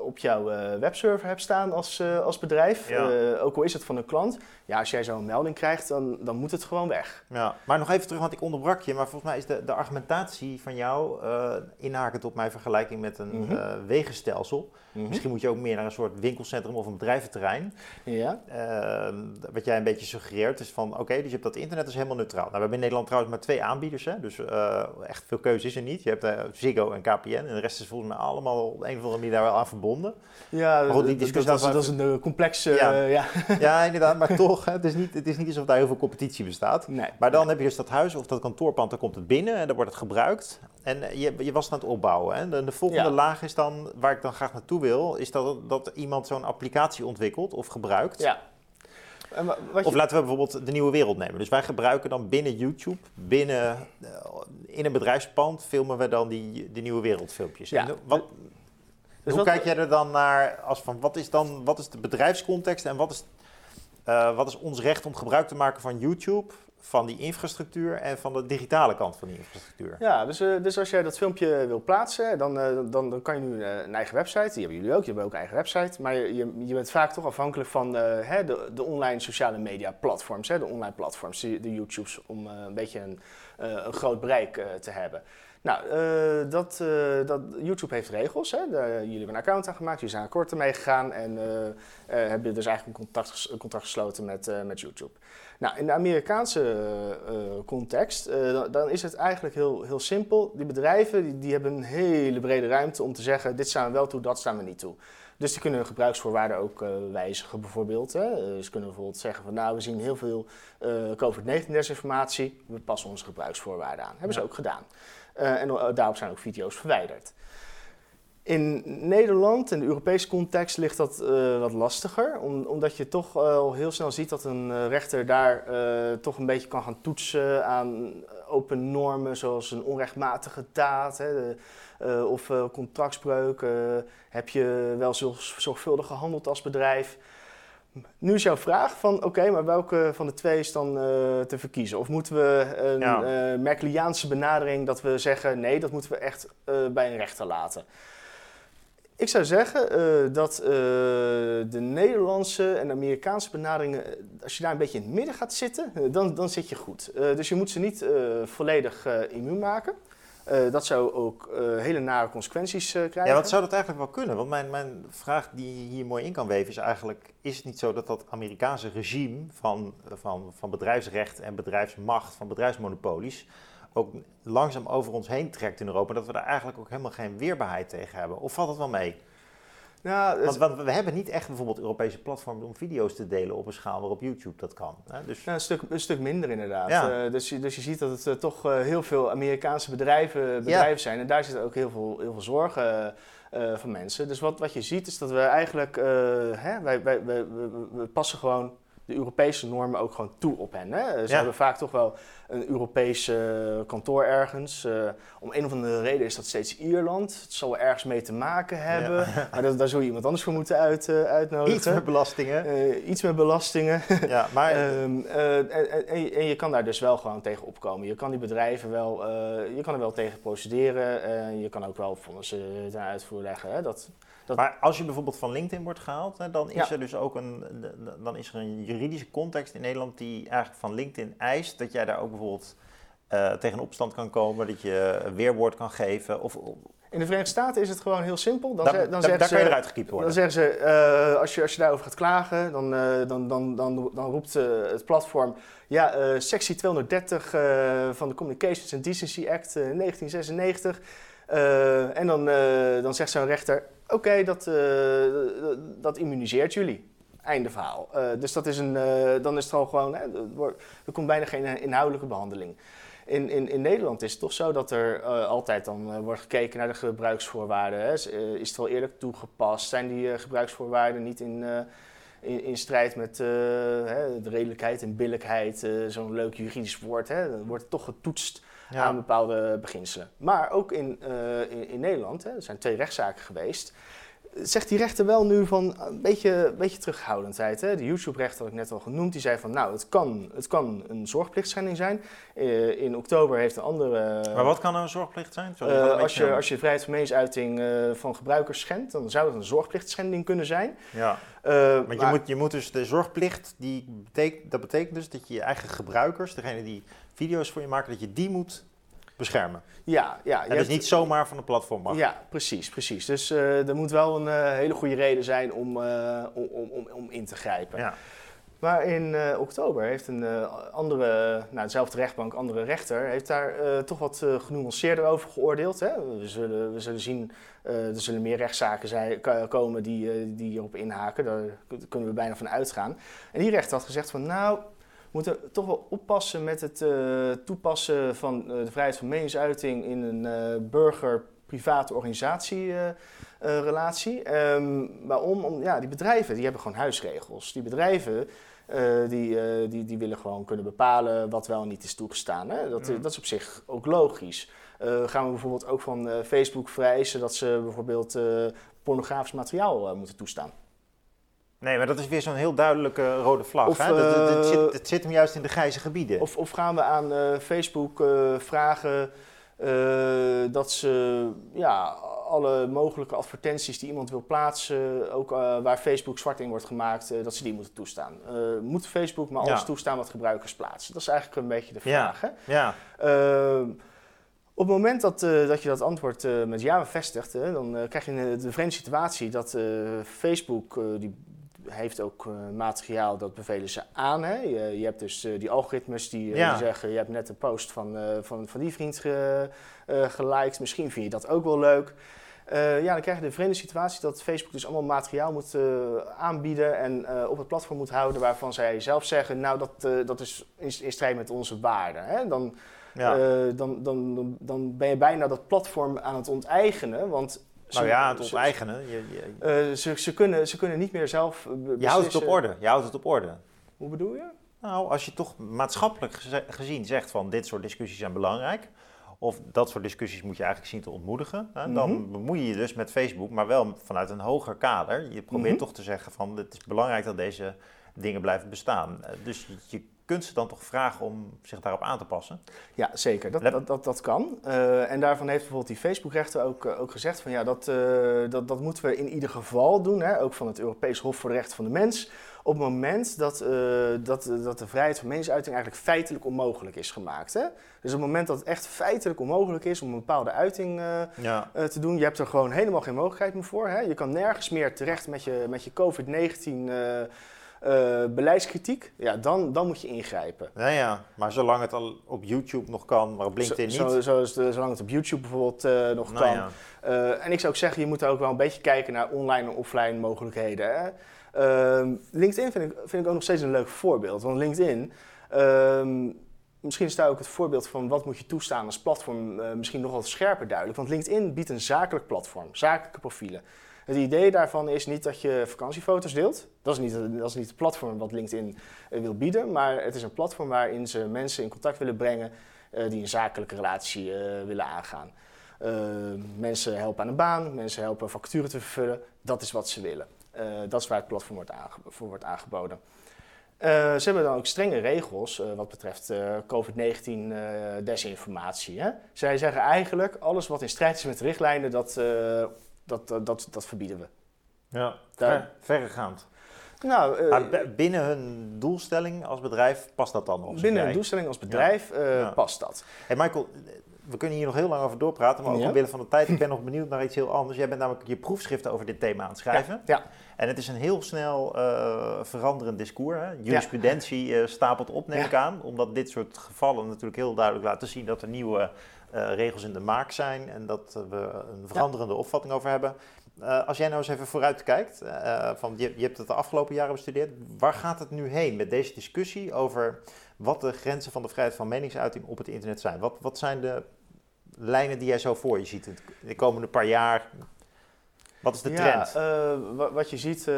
op jouw webserver hebt staan als, als bedrijf, ja. ook al is het van een klant, ja, als jij zo'n melding krijgt, dan, dan moet het gewoon weg. Ja, maar nog even terug, want ik onderbrak je, maar volgens mij is de, de argumentatie van jou, inhakend op mijn vergelijking met een mm -hmm. wegenstelsel, mm -hmm. misschien moet je ook meer naar een soort winkelcentrum of een bedrijventerrein. Ja. Uh, wat jij een beetje suggereert is van, oké, dus je hebt dat internet is helemaal neutraal. Nou, we hebben in Nederland trouwens maar twee aanbieders, hè, dus echt veel keuze is er niet. Je hebt uh, Ziggo en KPN en de rest is volgens mij allemaal op een of andere manier daar wel aan verbonden. Ja, maar goed, die discussie dat, dat, dat, is een complexe... Ja. ja. ja, inderdaad, maar toch, het, is niet, het is niet alsof daar heel veel competitie bestaat. Nee. Maar dan heb je dus dat huis of dat kantoorpand, dan komt het binnen en dan wordt het gebruikt. En je, je was het aan het opbouwen. Hè? De, de volgende laag is dan, waar ik dan graag naartoe wil, is dat, dat iemand zo'n applicatie ontwikkelt of gebruikt. Ja. Of je... laten we bijvoorbeeld de nieuwe wereld nemen. Dus wij gebruiken dan binnen YouTube, binnen, uh, in een bedrijfspand, filmen we dan die, die nieuwe wereldfilmpjes. Ja. Wat, dus hoe wat... kijk jij er dan naar als van wat is dan wat is de bedrijfscontext en wat is, uh, wat is ons recht om gebruik te maken van YouTube van die infrastructuur en van de digitale kant van die infrastructuur. Ja, dus, uh, dus als jij dat filmpje wil plaatsen, dan, uh, dan, dan kan je nu uh, een eigen website. Die hebben jullie ook, je hebt ook een eigen website. Maar je, je bent vaak toch afhankelijk van hè, de, de online sociale media platforms, hè, de online platforms, de, YouTubes, om een beetje een, een groot bereik te hebben. Nou, dat, dat, YouTube heeft regels. Hè? Jullie hebben een account aangemaakt, jullie zijn akkoord ermee gegaan en uh, hebben dus eigenlijk een contract, een contract gesloten met, met YouTube. Nou, in de Amerikaanse context, dan, dan, is het eigenlijk heel, heel simpel. Die bedrijven die, die hebben een hele brede ruimte om te zeggen, dit staan we wel toe, dat staan we niet toe. Dus die kunnen hun gebruiksvoorwaarden ook uh, wijzigen bijvoorbeeld. Hè. Ze kunnen bijvoorbeeld zeggen van nou, we zien heel veel uh, COVID-19 desinformatie, we passen onze gebruiksvoorwaarden aan. Hebben ja. ze ook gedaan. en daarop zijn ook video's verwijderd. In Nederland, in de Europese context, ligt dat wat lastiger. Om, omdat je toch al heel snel ziet dat een rechter daar toch een beetje kan gaan toetsen aan open normen, zoals een onrechtmatige daad. Hè, de, of contractsbreuk. Uh, heb je wel zorgvuldig gehandeld als bedrijf? Nu is jouw vraag van, oké, maar welke van de twee is dan te verkiezen? Of moeten we een ja. Merkeliaanse benadering dat we zeggen, nee, dat moeten we echt bij een rechter laten? Ik zou zeggen uh, dat uh, de Nederlandse en Amerikaanse benaderingen, als je daar een beetje in het midden gaat zitten, dan, dan zit je goed. dus je moet ze niet volledig immuun maken. dat zou ook hele nare consequenties krijgen. Ja, wat zou dat eigenlijk wel kunnen? Want mijn, mijn vraag die hier mooi in kan weven is eigenlijk... is het niet zo dat dat Amerikaanse regime van, van, van bedrijfsrecht en bedrijfsmacht, van bedrijfsmonopolies ook langzaam over ons heen trekt in Europa, dat we daar eigenlijk ook helemaal geen weerbaarheid tegen hebben? Of valt het wel mee? Nou, want, want, we hebben niet echt bijvoorbeeld Europese platforms om video's te delen op een schaal waarop YouTube dat kan. Hè? Dus... Ja, een, stuk, een stuk minder inderdaad. Ja. Uh, dus, je, dus je ziet dat het uh, toch uh, heel veel Amerikaanse bedrijven, bedrijven ja. zijn. En daar zitten ook heel veel, heel veel zorgen van mensen. Dus wat, wat je ziet is dat we eigenlijk, hè, wij, wij, wij, we passen gewoon de Europese normen ook gewoon toe op hen. Hè? Ze hebben vaak toch wel een Europees kantoor ergens. Uh, om een of andere reden is dat steeds Ierland. Het zal er ergens mee te maken hebben. Ja. Maar dat, daar zou je iemand anders voor moeten uit, uh, uitnodigen. Iets met belastingen. Uh, iets met belastingen. Ja, maar... um, en, en, en, je kan daar dus wel gewoon tegen opkomen. Je kan die bedrijven wel, je kan er wel tegen procederen. en je kan ook wel vonnissen ten uitvoer leggen. Hè? Dat, dat... Maar als je bijvoorbeeld van LinkedIn wordt gehaald, hè, dan is ja. er dus ook een, dan is er een juridische context in Nederland die eigenlijk van LinkedIn eist dat jij daar ook bijvoorbeeld uh, tegen opstand kan komen, dat je weerwoord kan geven. Of, in de Verenigde Staten is het gewoon heel simpel. Dan, da, ze, dan daar ze, kan je eruit gekiept worden. Dan zeggen ze, uh, als, je, als je daarover gaat klagen, dan, uh, dan, dan, dan, dan roept uh, het platform... Ja, sectie 230 van de Communications and Decency Act 1996. En dan, dan zegt zo'n rechter, oké, dat, dat immuniseert jullie. Einde verhaal. Dus dat is een, dan is het al gewoon, hè, er komt bijna geen inhoudelijke behandeling. In, in, in Nederland is het toch zo dat er altijd dan wordt gekeken naar de gebruiksvoorwaarden. Hè. Is, is het wel eerlijk toegepast? Zijn die gebruiksvoorwaarden niet in, in, in, strijd met hè, de redelijkheid en billijkheid? Zo'n leuk juridisch woord. Hè. Dan wordt het toch getoetst ja. aan bepaalde beginselen. Maar ook in, in, in Nederland, hè, er zijn twee rechtszaken geweest zegt die rechter wel nu van een beetje, een beetje terughoudendheid. Hè? De YouTube-rechter had ik net al genoemd, die zei van nou, het kan, het kan een zorgplichtschending zijn. Uh, in oktober heeft een andere... Maar wat kan nou een zorgplicht zijn? Sorry, uh, als, je, als je vrijheid van meningsuiting van gebruikers schendt, dan zou het een zorgplichtschending kunnen zijn. Ja, want maar, je, moet, je moet dus de zorgplicht, die betekent, dat betekent dus dat je je eigen gebruikers, degene die video's voor je maken, dat je die moet beschermen. Ja, ja. En dus niet zomaar van een platform mag. Ja, precies, precies. Dus uh, er moet wel een uh, hele goede reden zijn om, uh, om, om, om in te grijpen. Ja. Maar in oktober heeft een andere, nou, dezelfde rechtbank, andere rechter, heeft daar toch wat genuanceerder over geoordeeld. Hè? We, zullen, we zullen zien, er zullen meer rechtszaken zijn, komen die, die hierop inhaken. Daar kunnen we bijna van uitgaan. En die rechter had gezegd van, nou, moeten toch wel oppassen met het uh, toepassen van uh, de vrijheid van meningsuiting in een uh, burger-private organisatierelatie. Um, waarom? Om, ja, die bedrijven die hebben gewoon huisregels. Die bedrijven die, die, die willen gewoon kunnen bepalen wat wel en niet is toegestaan. Hè? Dat, dat is op zich ook logisch. gaan we bijvoorbeeld ook van Facebook vereisen dat ze bijvoorbeeld pornografisch materiaal moeten toestaan? Nee, maar dat is weer zo'n heel duidelijke rode vlag. Of, hè? Dat, dat, dat zit, het zit hem juist in de grijze gebieden. Of, of gaan we aan uh, Facebook uh, vragen dat ze ja, alle mogelijke advertenties die iemand wil plaatsen, ook waar Facebook zwart in wordt gemaakt, dat ze die moeten toestaan. moet Facebook maar alles ja. toestaan wat gebruikers plaatsen? Dat is eigenlijk een beetje de vraag. Ja. Hè? ja. Op het moment dat, dat je dat antwoord met ja bevestigt, hè, dan krijg je de vreemde situatie dat Facebook die heeft ook uh, materiaal dat bevelen ze aan. Hè? Je, je hebt dus uh, die algoritmes die, die, zeggen: Je hebt net een post van, van, van die vriend ge, geliked, misschien vind je dat ook wel leuk. ja, dan krijg je de vreemde situatie dat Facebook dus allemaal materiaal moet aanbieden en op het platform moet houden waarvan zij zelf zeggen: Nou, dat, dat is in, in, strijd met onze waarden. Hè? Dan, ja. dan, dan, dan, dan ben je bijna dat platform aan het onteigenen. Want nou ja, het onteigenen. Je, je... Uh, ze, ze, kunnen, ze kunnen niet meer zelf beslissen. Je houdt het op orde. Je houdt het op orde. Hoe bedoel je? Nou, als je toch maatschappelijk gezien zegt van dit soort discussies zijn belangrijk, of dat soort discussies moet je eigenlijk zien te ontmoedigen, hè, dan mm bemoei je je dus met Facebook, maar wel vanuit een hoger kader. Je probeert mhm. toch te zeggen van het is belangrijk dat deze dingen blijven bestaan. Eh, dus je kunt ze dan toch vragen om zich daarop aan te passen? Ja, zeker. Dat, dat, dat, dat kan. Uh, en daarvan heeft bijvoorbeeld die Facebook-rechter ook, uh, ook gezegd van ja, dat, uh, dat, dat moeten we in ieder geval doen, hè, ook van het Europees Hof voor de Rechten van de Mens, op het moment dat, dat, dat de vrijheid van meningsuiting eigenlijk feitelijk onmogelijk is gemaakt. Hè? Dus op het moment dat het echt feitelijk onmogelijk is om een bepaalde uiting ja. te doen, je hebt er gewoon helemaal geen mogelijkheid meer voor. Hè? Je kan nergens meer terecht met je, met je COVID-19 uh, beleidskritiek, ja, dan, dan moet je ingrijpen. Ja, ja, maar zolang het al op YouTube nog kan, maar op LinkedIn zo, niet. Zo, zo zolang het op YouTube bijvoorbeeld uh, nog nou, kan. Ja. Uh, en ik zou ook zeggen, je moet ook wel een beetje kijken naar online en offline mogelijkheden. Hè? Ehm, LinkedIn vind ik, vind ik ook nog steeds een leuk voorbeeld. Want LinkedIn, ehm, misschien is daar ook het voorbeeld van wat moet je toestaan als platform misschien nog wat scherper duidelijk. Want LinkedIn biedt een zakelijk platform, zakelijke profielen. Het idee daarvan is niet dat je vakantiefoto's deelt. Dat is niet, niet het platform wat LinkedIn eh, wil bieden. Maar het is een platform waarin ze mensen in contact willen brengen uh, die een zakelijke relatie uh, willen aangaan. Mensen helpen aan een baan, mensen helpen facturen te vervullen. Dat is wat ze willen. dat is waar het platform wordt voor wordt aangeboden. ze hebben dan ook strenge regels wat betreft COVID-19 desinformatie. Hè? Zij zeggen eigenlijk alles wat in strijd is met de richtlijnen, dat dat, dat, dat, verbieden we. Ja, Daar, verregaand. Nou, uh, binnen hun doelstelling als bedrijf past dat dan nog? Binnen hun doelstelling als bedrijf uh, past dat. Hey Michael, we kunnen hier nog heel lang over doorpraten, maar ook ja. omwille van de tijd. Ik ben nog benieuwd naar iets heel anders. Jij bent namelijk je proefschriften over dit thema aan het schrijven. Ja. En het is een heel snel uh, veranderend discours. Hè? Jurisprudentie stapelt op, neem ik aan. Omdat dit soort gevallen natuurlijk heel duidelijk laten zien dat er nieuwe uh, regels in de maak zijn en dat we een veranderende ja. opvatting over hebben. Als jij nou eens even vooruit kijkt, van je, je, hebt het de afgelopen jaren bestudeerd, waar gaat het nu heen met deze discussie over wat de grenzen van de vrijheid van meningsuiting op het internet zijn? Wat, wat zijn de lijnen die jij zo voor je ziet de komende paar jaar? Wat is de trend? Ja, uh, wat je ziet uh,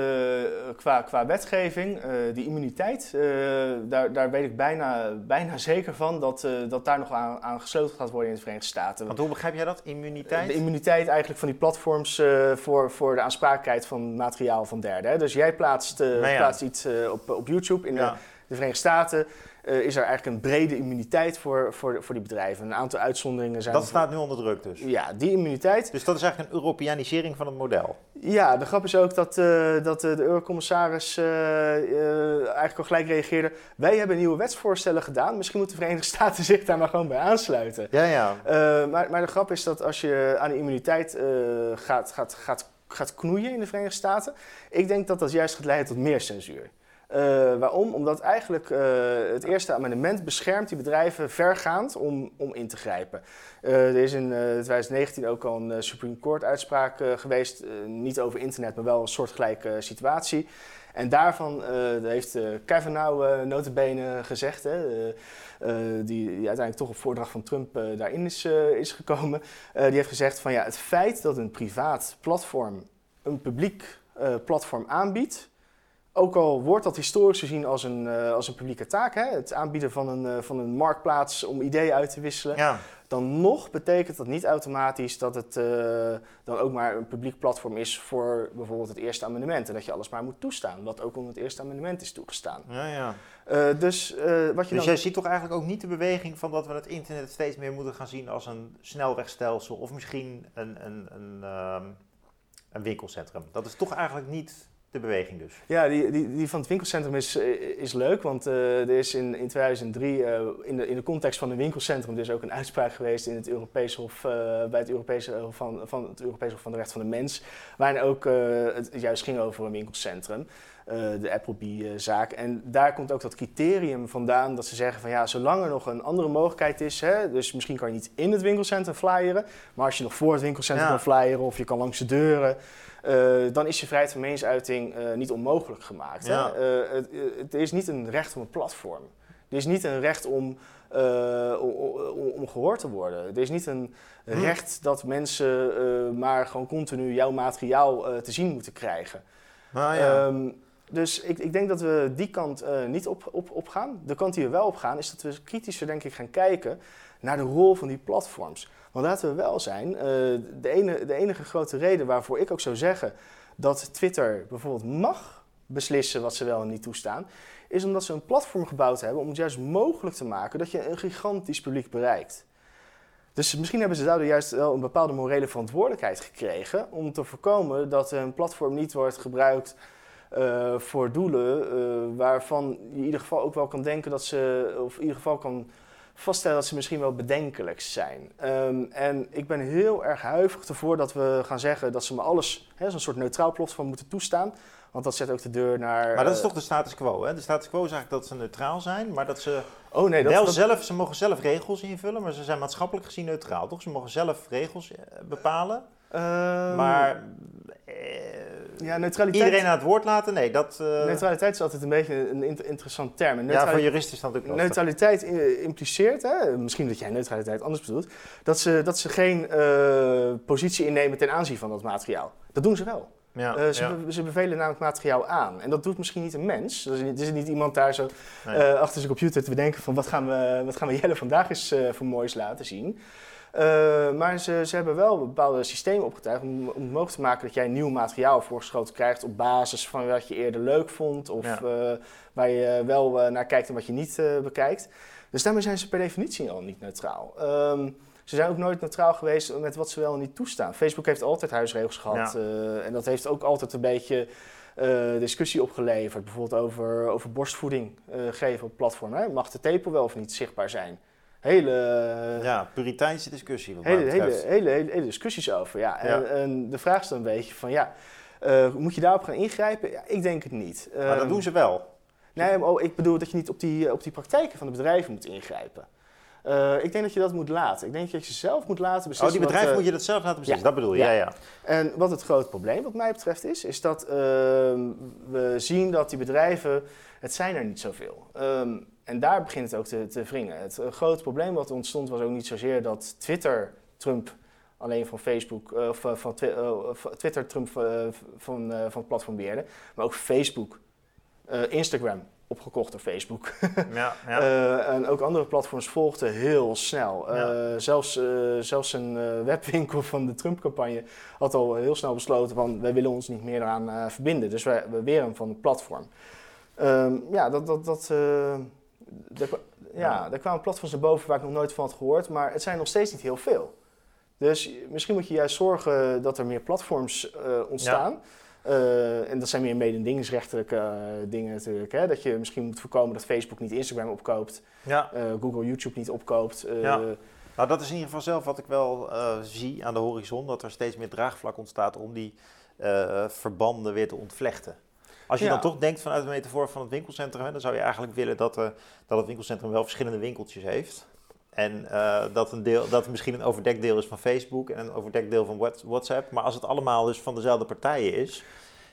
qua, qua wetgeving, uh, die immuniteit, daar, daar weet ik bijna, bijna zeker van dat, dat daar nog aan, aan gesloten gaat worden in de Verenigde Staten. Want hoe begrijp jij dat, immuniteit? de immuniteit eigenlijk van die platforms voor, voor de aansprakelijkheid van materiaal van derden. Hè? Dus jij plaatst, nou ja. plaatst iets op, op YouTube in de Verenigde Staten uh, is er eigenlijk een brede immuniteit voor, voor, voor die bedrijven. Een aantal uitzonderingen zijn... Dat staat nu onder druk dus? Ja, die immuniteit. Dus dat is eigenlijk een Europeanisering van het model? Ja, de grap is ook dat, uh, dat de eurocommissaris eigenlijk al gelijk reageerde. Wij hebben nieuwe wetsvoorstellen gedaan. Misschien moeten de Verenigde Staten zich daar maar gewoon bij aansluiten. Ja, ja. maar, maar de grap is dat als je aan de immuniteit gaat, gaat, gaat, gaat knoeien in de Verenigde Staten... Ik denk dat dat juist gaat leiden tot meer censuur. Uh, waarom? Omdat eigenlijk uh, het eerste amendement beschermt die bedrijven vergaand om, om in te grijpen. Uh, er is in 2019 ook al een Supreme Court uitspraak geweest, niet over internet, maar wel een soortgelijke situatie. En daarvan heeft Kavanaugh notabene gezegd, hè, die, die, uiteindelijk toch op voordracht van Trump daarin is, is gekomen. die heeft gezegd van ja, het feit dat een privaat platform een publiek platform aanbiedt, ook al wordt dat historisch gezien als een, uh, als een publieke taak, hè? het aanbieden van een, uh, van een marktplaats om ideeën uit te wisselen, ja. dan nog betekent dat niet automatisch dat het uh, dan ook maar een publiek platform is voor bijvoorbeeld het eerste amendement. En dat je alles maar moet toestaan, wat ook onder het eerste amendement is toegestaan. Ja, ja. dus wat je dus jij ziet toch eigenlijk ook niet de beweging van dat we het internet steeds meer moeten gaan zien als een snelwegstelsel of misschien een, een, een, um, een winkelcentrum. Dat is toch eigenlijk niet de beweging dus. Ja, die, die, die van het winkelcentrum is, eh, is leuk, want uh, er is in, in 2003 uh, eh, in, de, in de context van een winkelcentrum dus ook een uitspraak geweest in het Europese Hof, uh, bij het Europese Hof van, van, het Europese Hof van de Recht van de Mens, waarin ook het juist ging over een winkelcentrum. de Applebee-zaak. En daar komt ook dat criterium vandaan dat ze zeggen van ja, zolang er nog een andere mogelijkheid is, hè, dus misschien kan je niet in het winkelcentrum flyeren, maar als je nog voor het winkelcentrum kan flyeren of je kan langs de deuren, dan is je vrijheid van meningsuiting uh, niet onmogelijk gemaakt. Ja. Hè? Uh, het, het, is niet een recht om een platform. Er is niet een recht om, om, om, gehoord te worden. Er is niet een hm. recht dat mensen maar gewoon continu jouw materiaal te zien moeten krijgen. Ah, ja. um, dus ik, ik, denk dat we die kant niet op, op, op gaan. De kant die we wel op gaan, is dat we kritischer denk ik gaan kijken naar de rol van die platforms. Want laten we wel zijn, uh, de, ene, de enige grote reden waarvoor ik ook zou zeggen dat Twitter bijvoorbeeld mag beslissen wat ze wel en niet toestaan, is omdat ze een platform gebouwd hebben om het juist mogelijk te maken dat je een gigantisch publiek bereikt. Dus misschien hebben ze daardoor juist wel een bepaalde morele verantwoordelijkheid gekregen om te voorkomen dat een platform niet wordt gebruikt uh, voor doelen uh, waarvan je in ieder geval ook wel kan denken dat ze, of in ieder geval kan vaststellen dat ze misschien wel bedenkelijk zijn. Um, en ik ben heel erg huiverig ervoor dat we gaan zeggen dat ze me alles, zo'n soort neutraal platform moeten toestaan. Want dat zet ook de deur naar. Maar dat is uh, toch de status quo, hè? De status quo is eigenlijk dat ze neutraal zijn, maar dat ze. Oh nee, dat, wel dat... zelf, ze mogen zelf regels invullen, maar ze zijn maatschappelijk gezien neutraal, toch? Ze mogen zelf regels eh, bepalen. Um, maar eh, ja, neutraliteit... Iedereen aan het woord laten? Nee, dat... Uh... Neutraliteit is altijd een beetje een inter interessant term. Ja, voor juristen is dat ook Neutraliteit impliceert, hè, misschien dat jij neutraliteit anders bedoelt, dat ze, dat ze geen uh, positie innemen ten aanzien van dat materiaal. Dat doen ze wel. Ja, uh, ze, ja. be ze, bevelen namelijk materiaal aan. En dat doet misschien niet een mens. Er is niet, is niet iemand daar zo nee. achter zijn computer te bedenken van wat gaan we, wat gaan we Jelle vandaag eens voor moois laten zien. Uh, maar ze, ze hebben wel bepaalde systemen opgetuigd om, mogelijk te maken dat jij nieuw materiaal voorgeschoten krijgt op basis van wat je eerder leuk vond of ja. uh, waar je wel uh, naar kijkt en wat je niet bekijkt. Dus daarmee zijn ze per definitie al niet neutraal. Um, ze zijn ook nooit neutraal geweest met wat ze wel en niet toestaan. Facebook heeft altijd huisregels gehad ja. en dat heeft ook altijd een beetje discussie opgeleverd. Bijvoorbeeld over, over borstvoeding geven op platform. Hè? Mag de tepel wel of niet zichtbaar zijn? Hele... Ja, puriteinse discussie. Hele, hele, hele, hele, discussies over, ja. ja. En, en, de vraag is dan een beetje van, ja, uh, moet je daarop gaan ingrijpen? Ja, ik denk het niet. Maar um, dat doen ze wel. Nee, oh, ik bedoel dat je niet op die, op die praktijken van de bedrijven moet ingrijpen. Uh, ik denk dat je dat moet laten. Ik denk dat je zelf moet laten beslissen. Oh, die bedrijven wat, uh, moet je dat zelf laten beslissen, ja. dat bedoel je? Ja. ja. Ja, En wat het grote probleem wat mij betreft is, is dat uh, we zien dat die bedrijven, het zijn er niet zoveel. Um, en daar begint het ook te, te wringen. Het uh, grote probleem wat ontstond was ook niet zozeer dat Twitter Trump alleen van Facebook, uh, of uh, van twi Twitter Trump van, van het platform beheerde, maar ook Facebook, Instagram opgekocht door Facebook. ja, ja. en ook andere platforms volgden heel snel. Ja. zelfs, zelfs een webwinkel van de Trump-campagne had al heel snel besloten van wij willen ons niet meer eraan verbinden. Dus wij, we weren van het platform. Ehm, ja, dat, dat, dat, daar, ja, daar kwamen platforms naar boven waar ik nog nooit van had gehoord, maar het zijn nog steeds niet heel veel. Dus misschien moet je juist zorgen dat er meer platforms uh, ontstaan. Uh, en dat zijn meer mededingingsrechtelijke uh, dingen natuurlijk. Hè? Dat je misschien moet voorkomen dat Facebook niet Instagram opkoopt. Ja. Google YouTube niet opkoopt. Ja. Nou, dat is in ieder geval zelf wat ik wel zie aan de horizon. Dat er steeds meer draagvlak ontstaat om die verbanden weer te ontvlechten. Als je dan toch denkt vanuit de metafoor van het winkelcentrum, hè, dan zou je eigenlijk willen dat, uh, dat het winkelcentrum wel verschillende winkeltjes heeft. En uh, dat, een deel, dat misschien een overdekt deel is van Facebook en een overdekt deel van WhatsApp. Maar als het allemaal dus van dezelfde partijen is,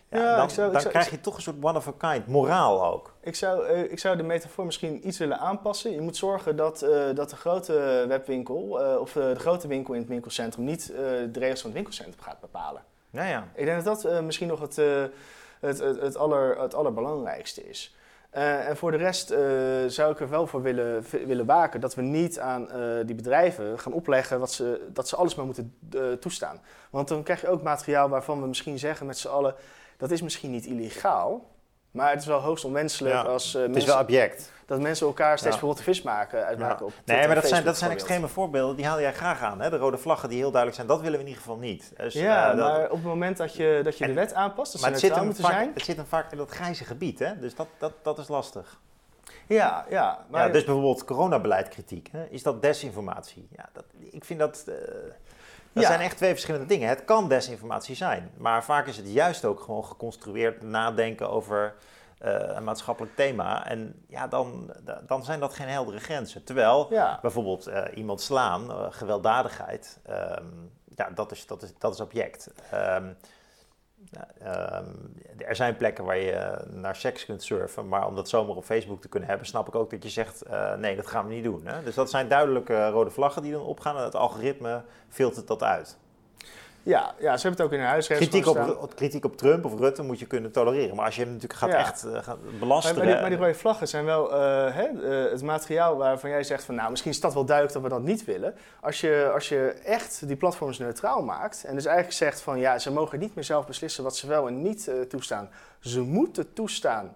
ja, dan, zou, dan krijg je toch een soort one of a kind, moraal ook. Ik zou, uh, ik zou de metafoor misschien iets willen aanpassen. Je moet zorgen dat, uh, dat de grote webwinkel uh, of de grote winkel in het winkelcentrum niet de regels van het winkelcentrum gaat bepalen. Ja, ja. Ik denk dat dat misschien nog het, het, het, het, aller, het allerbelangrijkste is. Uh, en voor de rest uh, zou ik er wel voor willen, willen waken dat we niet aan uh, die bedrijven gaan opleggen wat ze, dat ze alles maar moeten toestaan. Want dan krijg je ook materiaal waarvan we misschien zeggen met z'n allen, dat is misschien niet illegaal, maar het is wel hoogst onwenselijk als Het is wel object. Dat mensen elkaar steeds ja. vis maken, uitmaken op Nee, maar dat zijn, dat zijn extreme voorbeelden, die haal jij graag aan. Hè? De rode vlaggen die heel duidelijk zijn, dat willen we in ieder geval niet. Dus, ja, uh, maar op het moment dat je, dat je en, de wet aanpast, dat maar het zit hem vaak, zijn... Het zit hem vaak in dat grijze gebied, hè? dus dat, dat, dat is lastig. Ja, ja. Maar ja, dus bijvoorbeeld coronabeleidkritiek, hè? is dat desinformatie? Ja, dat, ik vind dat... Uh, dat zijn echt twee verschillende dingen. Het kan desinformatie zijn, maar vaak is het juist ook gewoon geconstrueerd nadenken over een maatschappelijk thema. En ja, dan, dan zijn dat geen heldere grenzen. Terwijl bijvoorbeeld uh, iemand slaan, uh, gewelddadigheid, um, ja, dat is, dat is, dat is object. Um, er zijn plekken waar je naar seks kunt surfen, maar om dat zomaar op Facebook te kunnen hebben, snap ik ook dat je zegt: nee, dat gaan we niet doen. Hè? Dus dat zijn duidelijke rode vlaggen die dan opgaan en het algoritme filtert dat uit. Ja, ja, ze hebben het ook in hun huisregels kritiek op, kritiek op Trump of Rutte moet je kunnen tolereren. Maar als je hem natuurlijk gaat echt uh, gaat. Maar, die, maar, die, rode vlaggen zijn wel uh, hè, uh, het materiaal waarvan jij zegt van... nou, misschien is dat wel duidelijk dat we dat niet willen. Als je, als je echt die platforms neutraal maakt... en dus eigenlijk zegt van ja, ze mogen niet meer zelf beslissen wat ze wel en niet toestaan. Ze moeten toestaan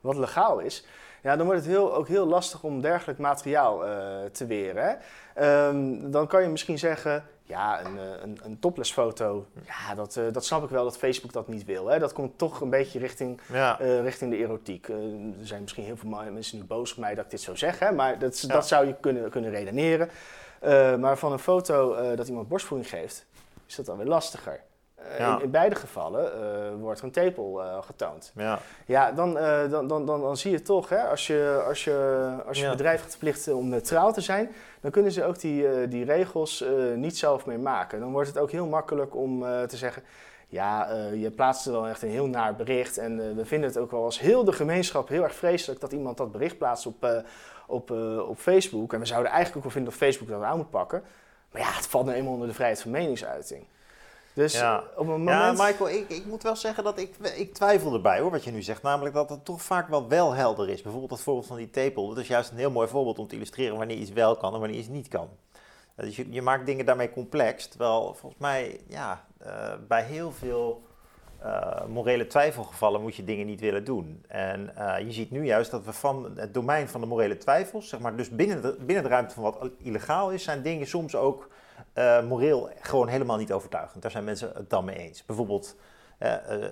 wat legaal is... Ja, dan wordt het heel, ook heel lastig om dergelijk materiaal te weren. Um, dan kan je misschien zeggen, ja, een, eh, een, een topless-foto, ja, dat, uh, dat snap ik wel dat Facebook dat niet wil. Hè? Dat komt toch een beetje richting, ja. uh, richting de erotiek. Uh, er zijn misschien heel veel mensen nu boos op mij dat ik dit zo zeg, hè? maar dat, ja. dat zou je kunnen, kunnen redeneren. maar van een foto dat iemand borstvoeding geeft, is dat dan weer lastiger. Ja. In, in, beide gevallen wordt er een tepel getoond. Ja, ja dan, dan, dan, dan, dan zie je toch, hè, als je, als je, als je bedrijf gaat verplichten om neutraal te zijn, dan kunnen ze ook die, die regels niet zelf meer maken. Dan wordt het ook heel makkelijk om te zeggen. Ja, je plaatst wel echt een heel naar bericht. En we vinden het ook wel als heel de gemeenschap heel erg vreselijk dat iemand dat bericht plaatst op, op, op Facebook. En we zouden eigenlijk ook wel vinden dat Facebook dat aan moet pakken. Maar ja, het valt nou eenmaal onder de vrijheid van meningsuiting. Dus ja. op een moment... Ja, Michael, ik, ik moet wel zeggen dat ik, ik twijfel erbij hoor, wat je nu zegt. Namelijk dat het toch vaak wel wel helder is. Bijvoorbeeld dat voorbeeld van die tepel. Dat is juist een heel mooi voorbeeld om te illustreren wanneer iets wel kan en wanneer iets niet kan. Dus je, je maakt dingen daarmee complex. Terwijl volgens mij, ja, uh, bij heel veel uh, morele twijfelgevallen moet je dingen niet willen doen. En uh, je ziet nu juist dat we van het domein van de morele twijfels, zeg maar, dus binnen de, binnen de ruimte van wat illegaal is, zijn dingen soms ook uh, moreel gewoon helemaal niet overtuigend. Daar zijn mensen het dan mee eens. Bijvoorbeeld uh, uh,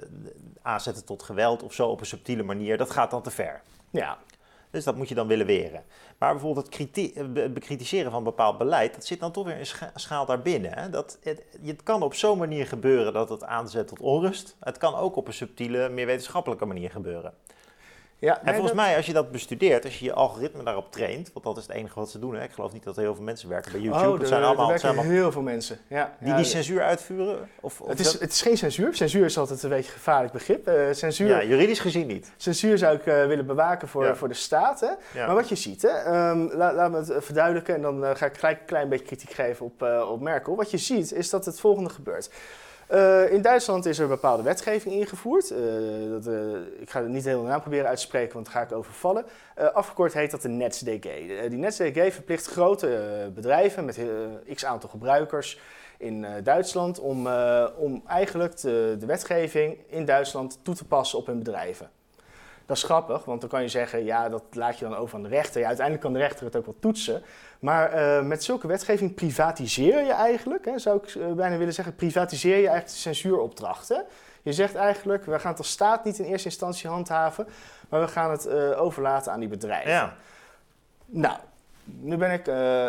aanzetten tot geweld of zo op een subtiele manier, dat gaat dan te ver. Ja. Dus dat moet je dan willen weren. Maar bijvoorbeeld het bekritiseren van bepaald beleid, dat zit dan toch weer een scha schaal daarbinnen. Hè? Dat, het, het kan op zo'n manier gebeuren dat het aanzet tot onrust. Het kan ook op een subtiele, meer wetenschappelijke manier gebeuren. Ja, en volgens mij, als je dat bestudeert, als je je algoritme daarop traint, want dat is het enige wat ze doen. Hè? Ik geloof niet dat er heel veel mensen werken bij YouTube. Oh, het zijn allemaal, er werken heel veel mensen. Ja, die die censuur uitvuren? Of, of het, is, het is geen censuur. Censuur is altijd een beetje een gevaarlijk begrip. Uh, censuur, ja, juridisch gezien niet. Censuur zou ik uh, willen bewaken voor, ja. voor de staat. Hè? Maar wat je ziet, hè, um, laat, laat me het verduidelijken en dan uh, ga ik gelijk een klein beetje kritiek geven op, op Merkel. Wat je ziet is dat het volgende gebeurt. Uh, in Duitsland is er bepaalde wetgeving ingevoerd. Uh, dat, uh, ik ga het niet helemaal naam proberen uit te spreken, want daar ga ik overvallen. afgekort heet dat de NetzDG. die NetzDG verplicht grote bedrijven met x aantal gebruikers in Duitsland om, om eigenlijk de, wetgeving in Duitsland toe te passen op hun bedrijven. Dat is grappig, want dan kan je zeggen, ja, dat laat je dan over aan de rechter. Uiteindelijk kan de rechter het ook wel toetsen. Maar uh, met zulke wetgeving privatiseer je eigenlijk, hè, zou ik uh, bijna willen zeggen, privatiseer je eigenlijk de censuuropdrachten. Je zegt eigenlijk, we gaan het als staat niet in eerste instantie handhaven, maar we gaan het uh, overlaten aan die bedrijven. Ja. Nou, nu ben ik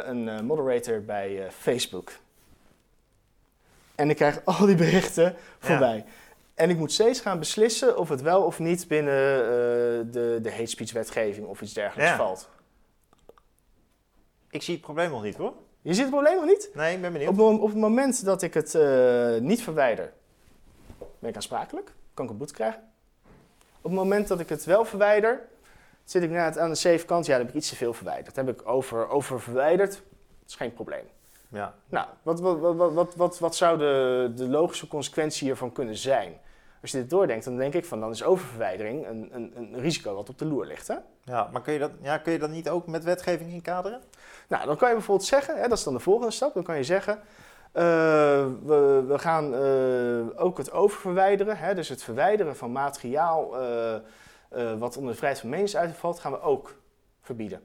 een moderator bij Facebook. En ik krijg al die berichten voorbij. Ja. En ik moet steeds gaan beslissen of het wel of niet binnen de, de hate speech wetgeving of iets dergelijks Ja. valt. Ik zie het probleem nog niet hoor. Je ziet het probleem nog niet? Nee, ik ben benieuwd. Op, het mom- op het moment dat ik het eh, niet verwijder, ben ik aansprakelijk. Kan ik een boete krijgen. Op het moment dat ik het wel verwijder, zit ik net aan de safe kant. Ja, dan heb ik iets te veel verwijderd. heb ik over, over verwijderd. Dat is geen probleem. Ja. Nou, wat, wat, wat, wat, wat, wat, wat zou de, de logische consequentie hiervan kunnen zijn? Als je dit doordenkt, dan denk ik van dan is oververwijdering een, een, een risico wat op de loer ligt. Hè? ja, maar kun je, dat, ja, kun je dat niet ook met wetgeving inkaderen? Nou, dan kan je bijvoorbeeld zeggen, hè, dat is dan de volgende stap, dan kan je zeggen, eh, we, we gaan eh, ook het oververwijderen, hè, dus het verwijderen van materiaal eh, wat onder de vrijheid van meningsuiting valt, gaan we ook verbieden.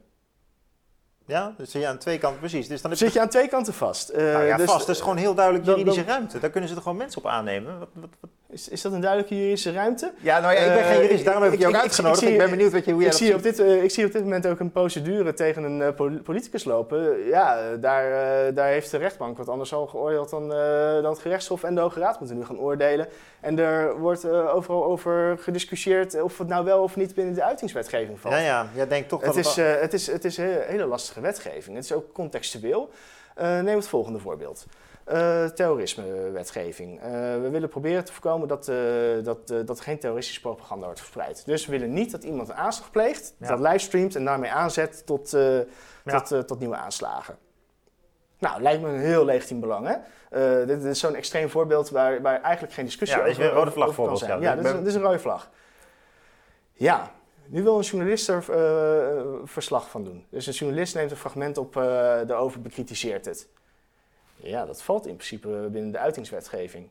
Ja, dus zit je aan twee kanten precies. Dus dan heb Zit je aan twee kanten vast. Nou ja, dus, vast. Dat is gewoon heel duidelijk dan- juridische ruimte. Daar kunnen ze er gewoon mensen op aannemen. Wat, wat, wat- is, is dat een duidelijke juridische ruimte? Ja, nou ja, ik ben Eh, geen jurist, daarom heb ik je ook uitgenodigd. ik ben benieuwd wat je, hoe jij Ik dat zie, op dit, eh, ik zie op dit moment ook een procedure tegen een eh, pol- politicus lopen. Ja, eh, daar, eh, daar heeft de rechtbank wat anders al geoordeeld dan, eh, dan het gerechtshof en de Hoge Raad moeten nu gaan oordelen. En er wordt eh, overal over gediscussieerd of het nou wel of niet binnen de uitingswetgeving valt. Ja, ja, jij denkt toch dat Het is, wel- eh, het, is, het is een hele lastige wetgeving. Het is ook contextueel. Eh, neem het volgende voorbeeld. Eh, terrorismewetgeving. Eh, we willen proberen te voorkomen dat, eh, dat, dat er geen terroristische propaganda wordt verspreid. Dus we willen niet dat iemand een aanslag pleegt, Ja. dat livestreamt en daarmee aanzet tot, Ja. tot, tot nieuwe aanslagen. Nou, lijkt me een heel legitiem belang. Hè? Dit, is zo'n extreem voorbeeld waar, waar eigenlijk geen discussie Ja, over, is een rode vlag voorbeeld, zijn. ja. Dit is, dit is een rode vlag. Ja, nu wil een journalist er verslag van doen. Dus een journalist neemt een fragment op, daarover bekritiseert het. Ja, dat valt in principe binnen de uitingswetgeving.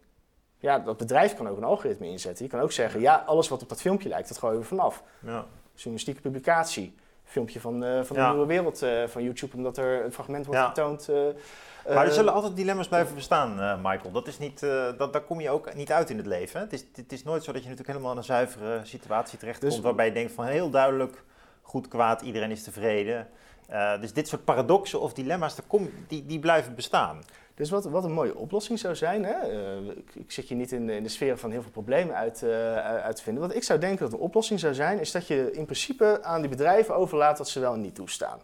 Ja, dat bedrijf kan ook een algoritme inzetten. Die kan ook zeggen, ja, alles wat op dat filmpje lijkt, dat gooien we vanaf. ja. Journalistieke publicatie. Filmpje van, eh, van de Ja. Nieuwe Wereld eh, van YouTube, omdat er een fragment wordt Ja. getoond. eh, Maar er zullen altijd dilemma's blijven bestaan, Michael. Dat is niet, dat, daar kom je ook niet uit in het leven. Hè? Het, is, het is nooit zo dat je natuurlijk helemaal in een zuivere situatie terechtkomt... Dus- waarbij je denkt van heel duidelijk, goed, kwaad, iedereen is tevreden. Eh, dus dit soort paradoxen of dilemma's, kom, die, die blijven bestaan. Dus wat, wat een mooie oplossing zou zijn, hè? eh, ik, ik zit je niet in, de- in de sfeer van heel veel problemen uit, eh, uit te vinden. Wat ik zou denken dat een oplossing zou zijn, is dat je in principe aan die bedrijven overlaat wat ze wel en niet toestaan.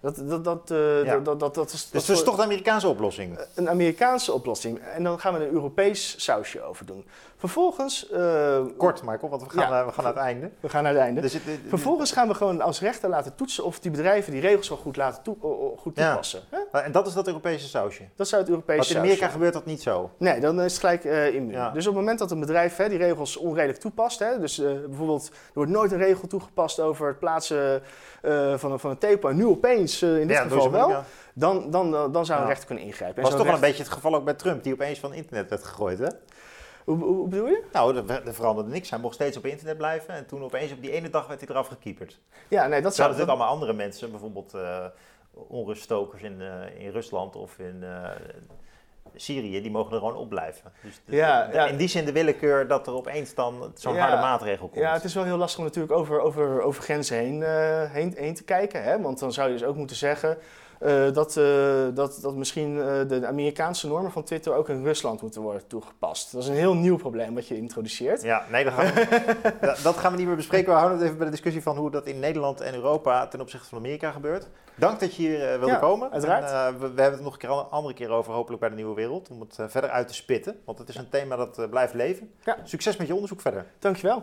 Dat, dat, dat, Ja. dat, dat, dat, is, Dus dat is toch de Amerikaanse oplossing. een Amerikaanse oplossing. En dan gaan we er een Europees sausje over doen. Vervolgens, eh, Kort, Michael, want we gaan, Ja. we gaan naar het einde. we gaan naar het einde. Dus het- het- Vervolgens gaan we gewoon als rechter laten toetsen of die bedrijven die regels wel goed laten toe, goed toepassen. Hè? en dat is dat Europese sausje. Dat zou het Europees Want in sausje Amerika gebeurt dat niet zo. Nee, dan is het gelijk eh. Ja. Dus op het moment dat een bedrijf hè, die regels onredelijk toepast, hè, dus eh, bijvoorbeeld er wordt nooit een regel toegepast over het plaatsen eh, van, een, van een tape, en nu opeens eh, in dit geval wel, dan, dan, dan, zou een Ja. rechter kunnen ingrijpen. En was toch wel een beetje het geval ook bij Trump, die opeens van internet werd gegooid, hè? Hoe, bedoel je? Nou, er, er veranderde niks. Hij mocht steeds op internet blijven. En toen opeens op die ene dag werd hij eraf gekieperd. Ja, nee, dat zou... natuurlijk allemaal andere mensen, bijvoorbeeld eh onruststokers in, eh, in Rusland of in eh, Syrië, die mogen er gewoon op blijven. Dus de- Ja, de- ja. in die zin de willekeur dat er opeens dan zo'n Ja. harde maatregel komt. Ja, het is wel heel lastig om natuurlijk over, over, over grenzen heen, heen, heen te kijken. Hè? Want dan zou je dus ook moeten zeggen eh, dat, eh, dat, dat misschien eh, de Amerikaanse normen van Twitter ook in Rusland moeten worden toegepast. Dat is een heel nieuw probleem wat je introduceert. Ja, nee, dat gaan, we, dat, dat gaan we niet meer bespreken. We houden het even bij de discussie van hoe dat in Nederland en Europa ten opzichte van Amerika gebeurt. Dank dat je hier wilde Ja, komen. uiteraard. En, we, we hebben het nog een keer, een andere keer over, hopelijk bij de Nieuwe Wereld, om het verder uit te spitten. Want het is een thema dat blijft leven. Ja. Succes met je onderzoek verder. Dankjewel.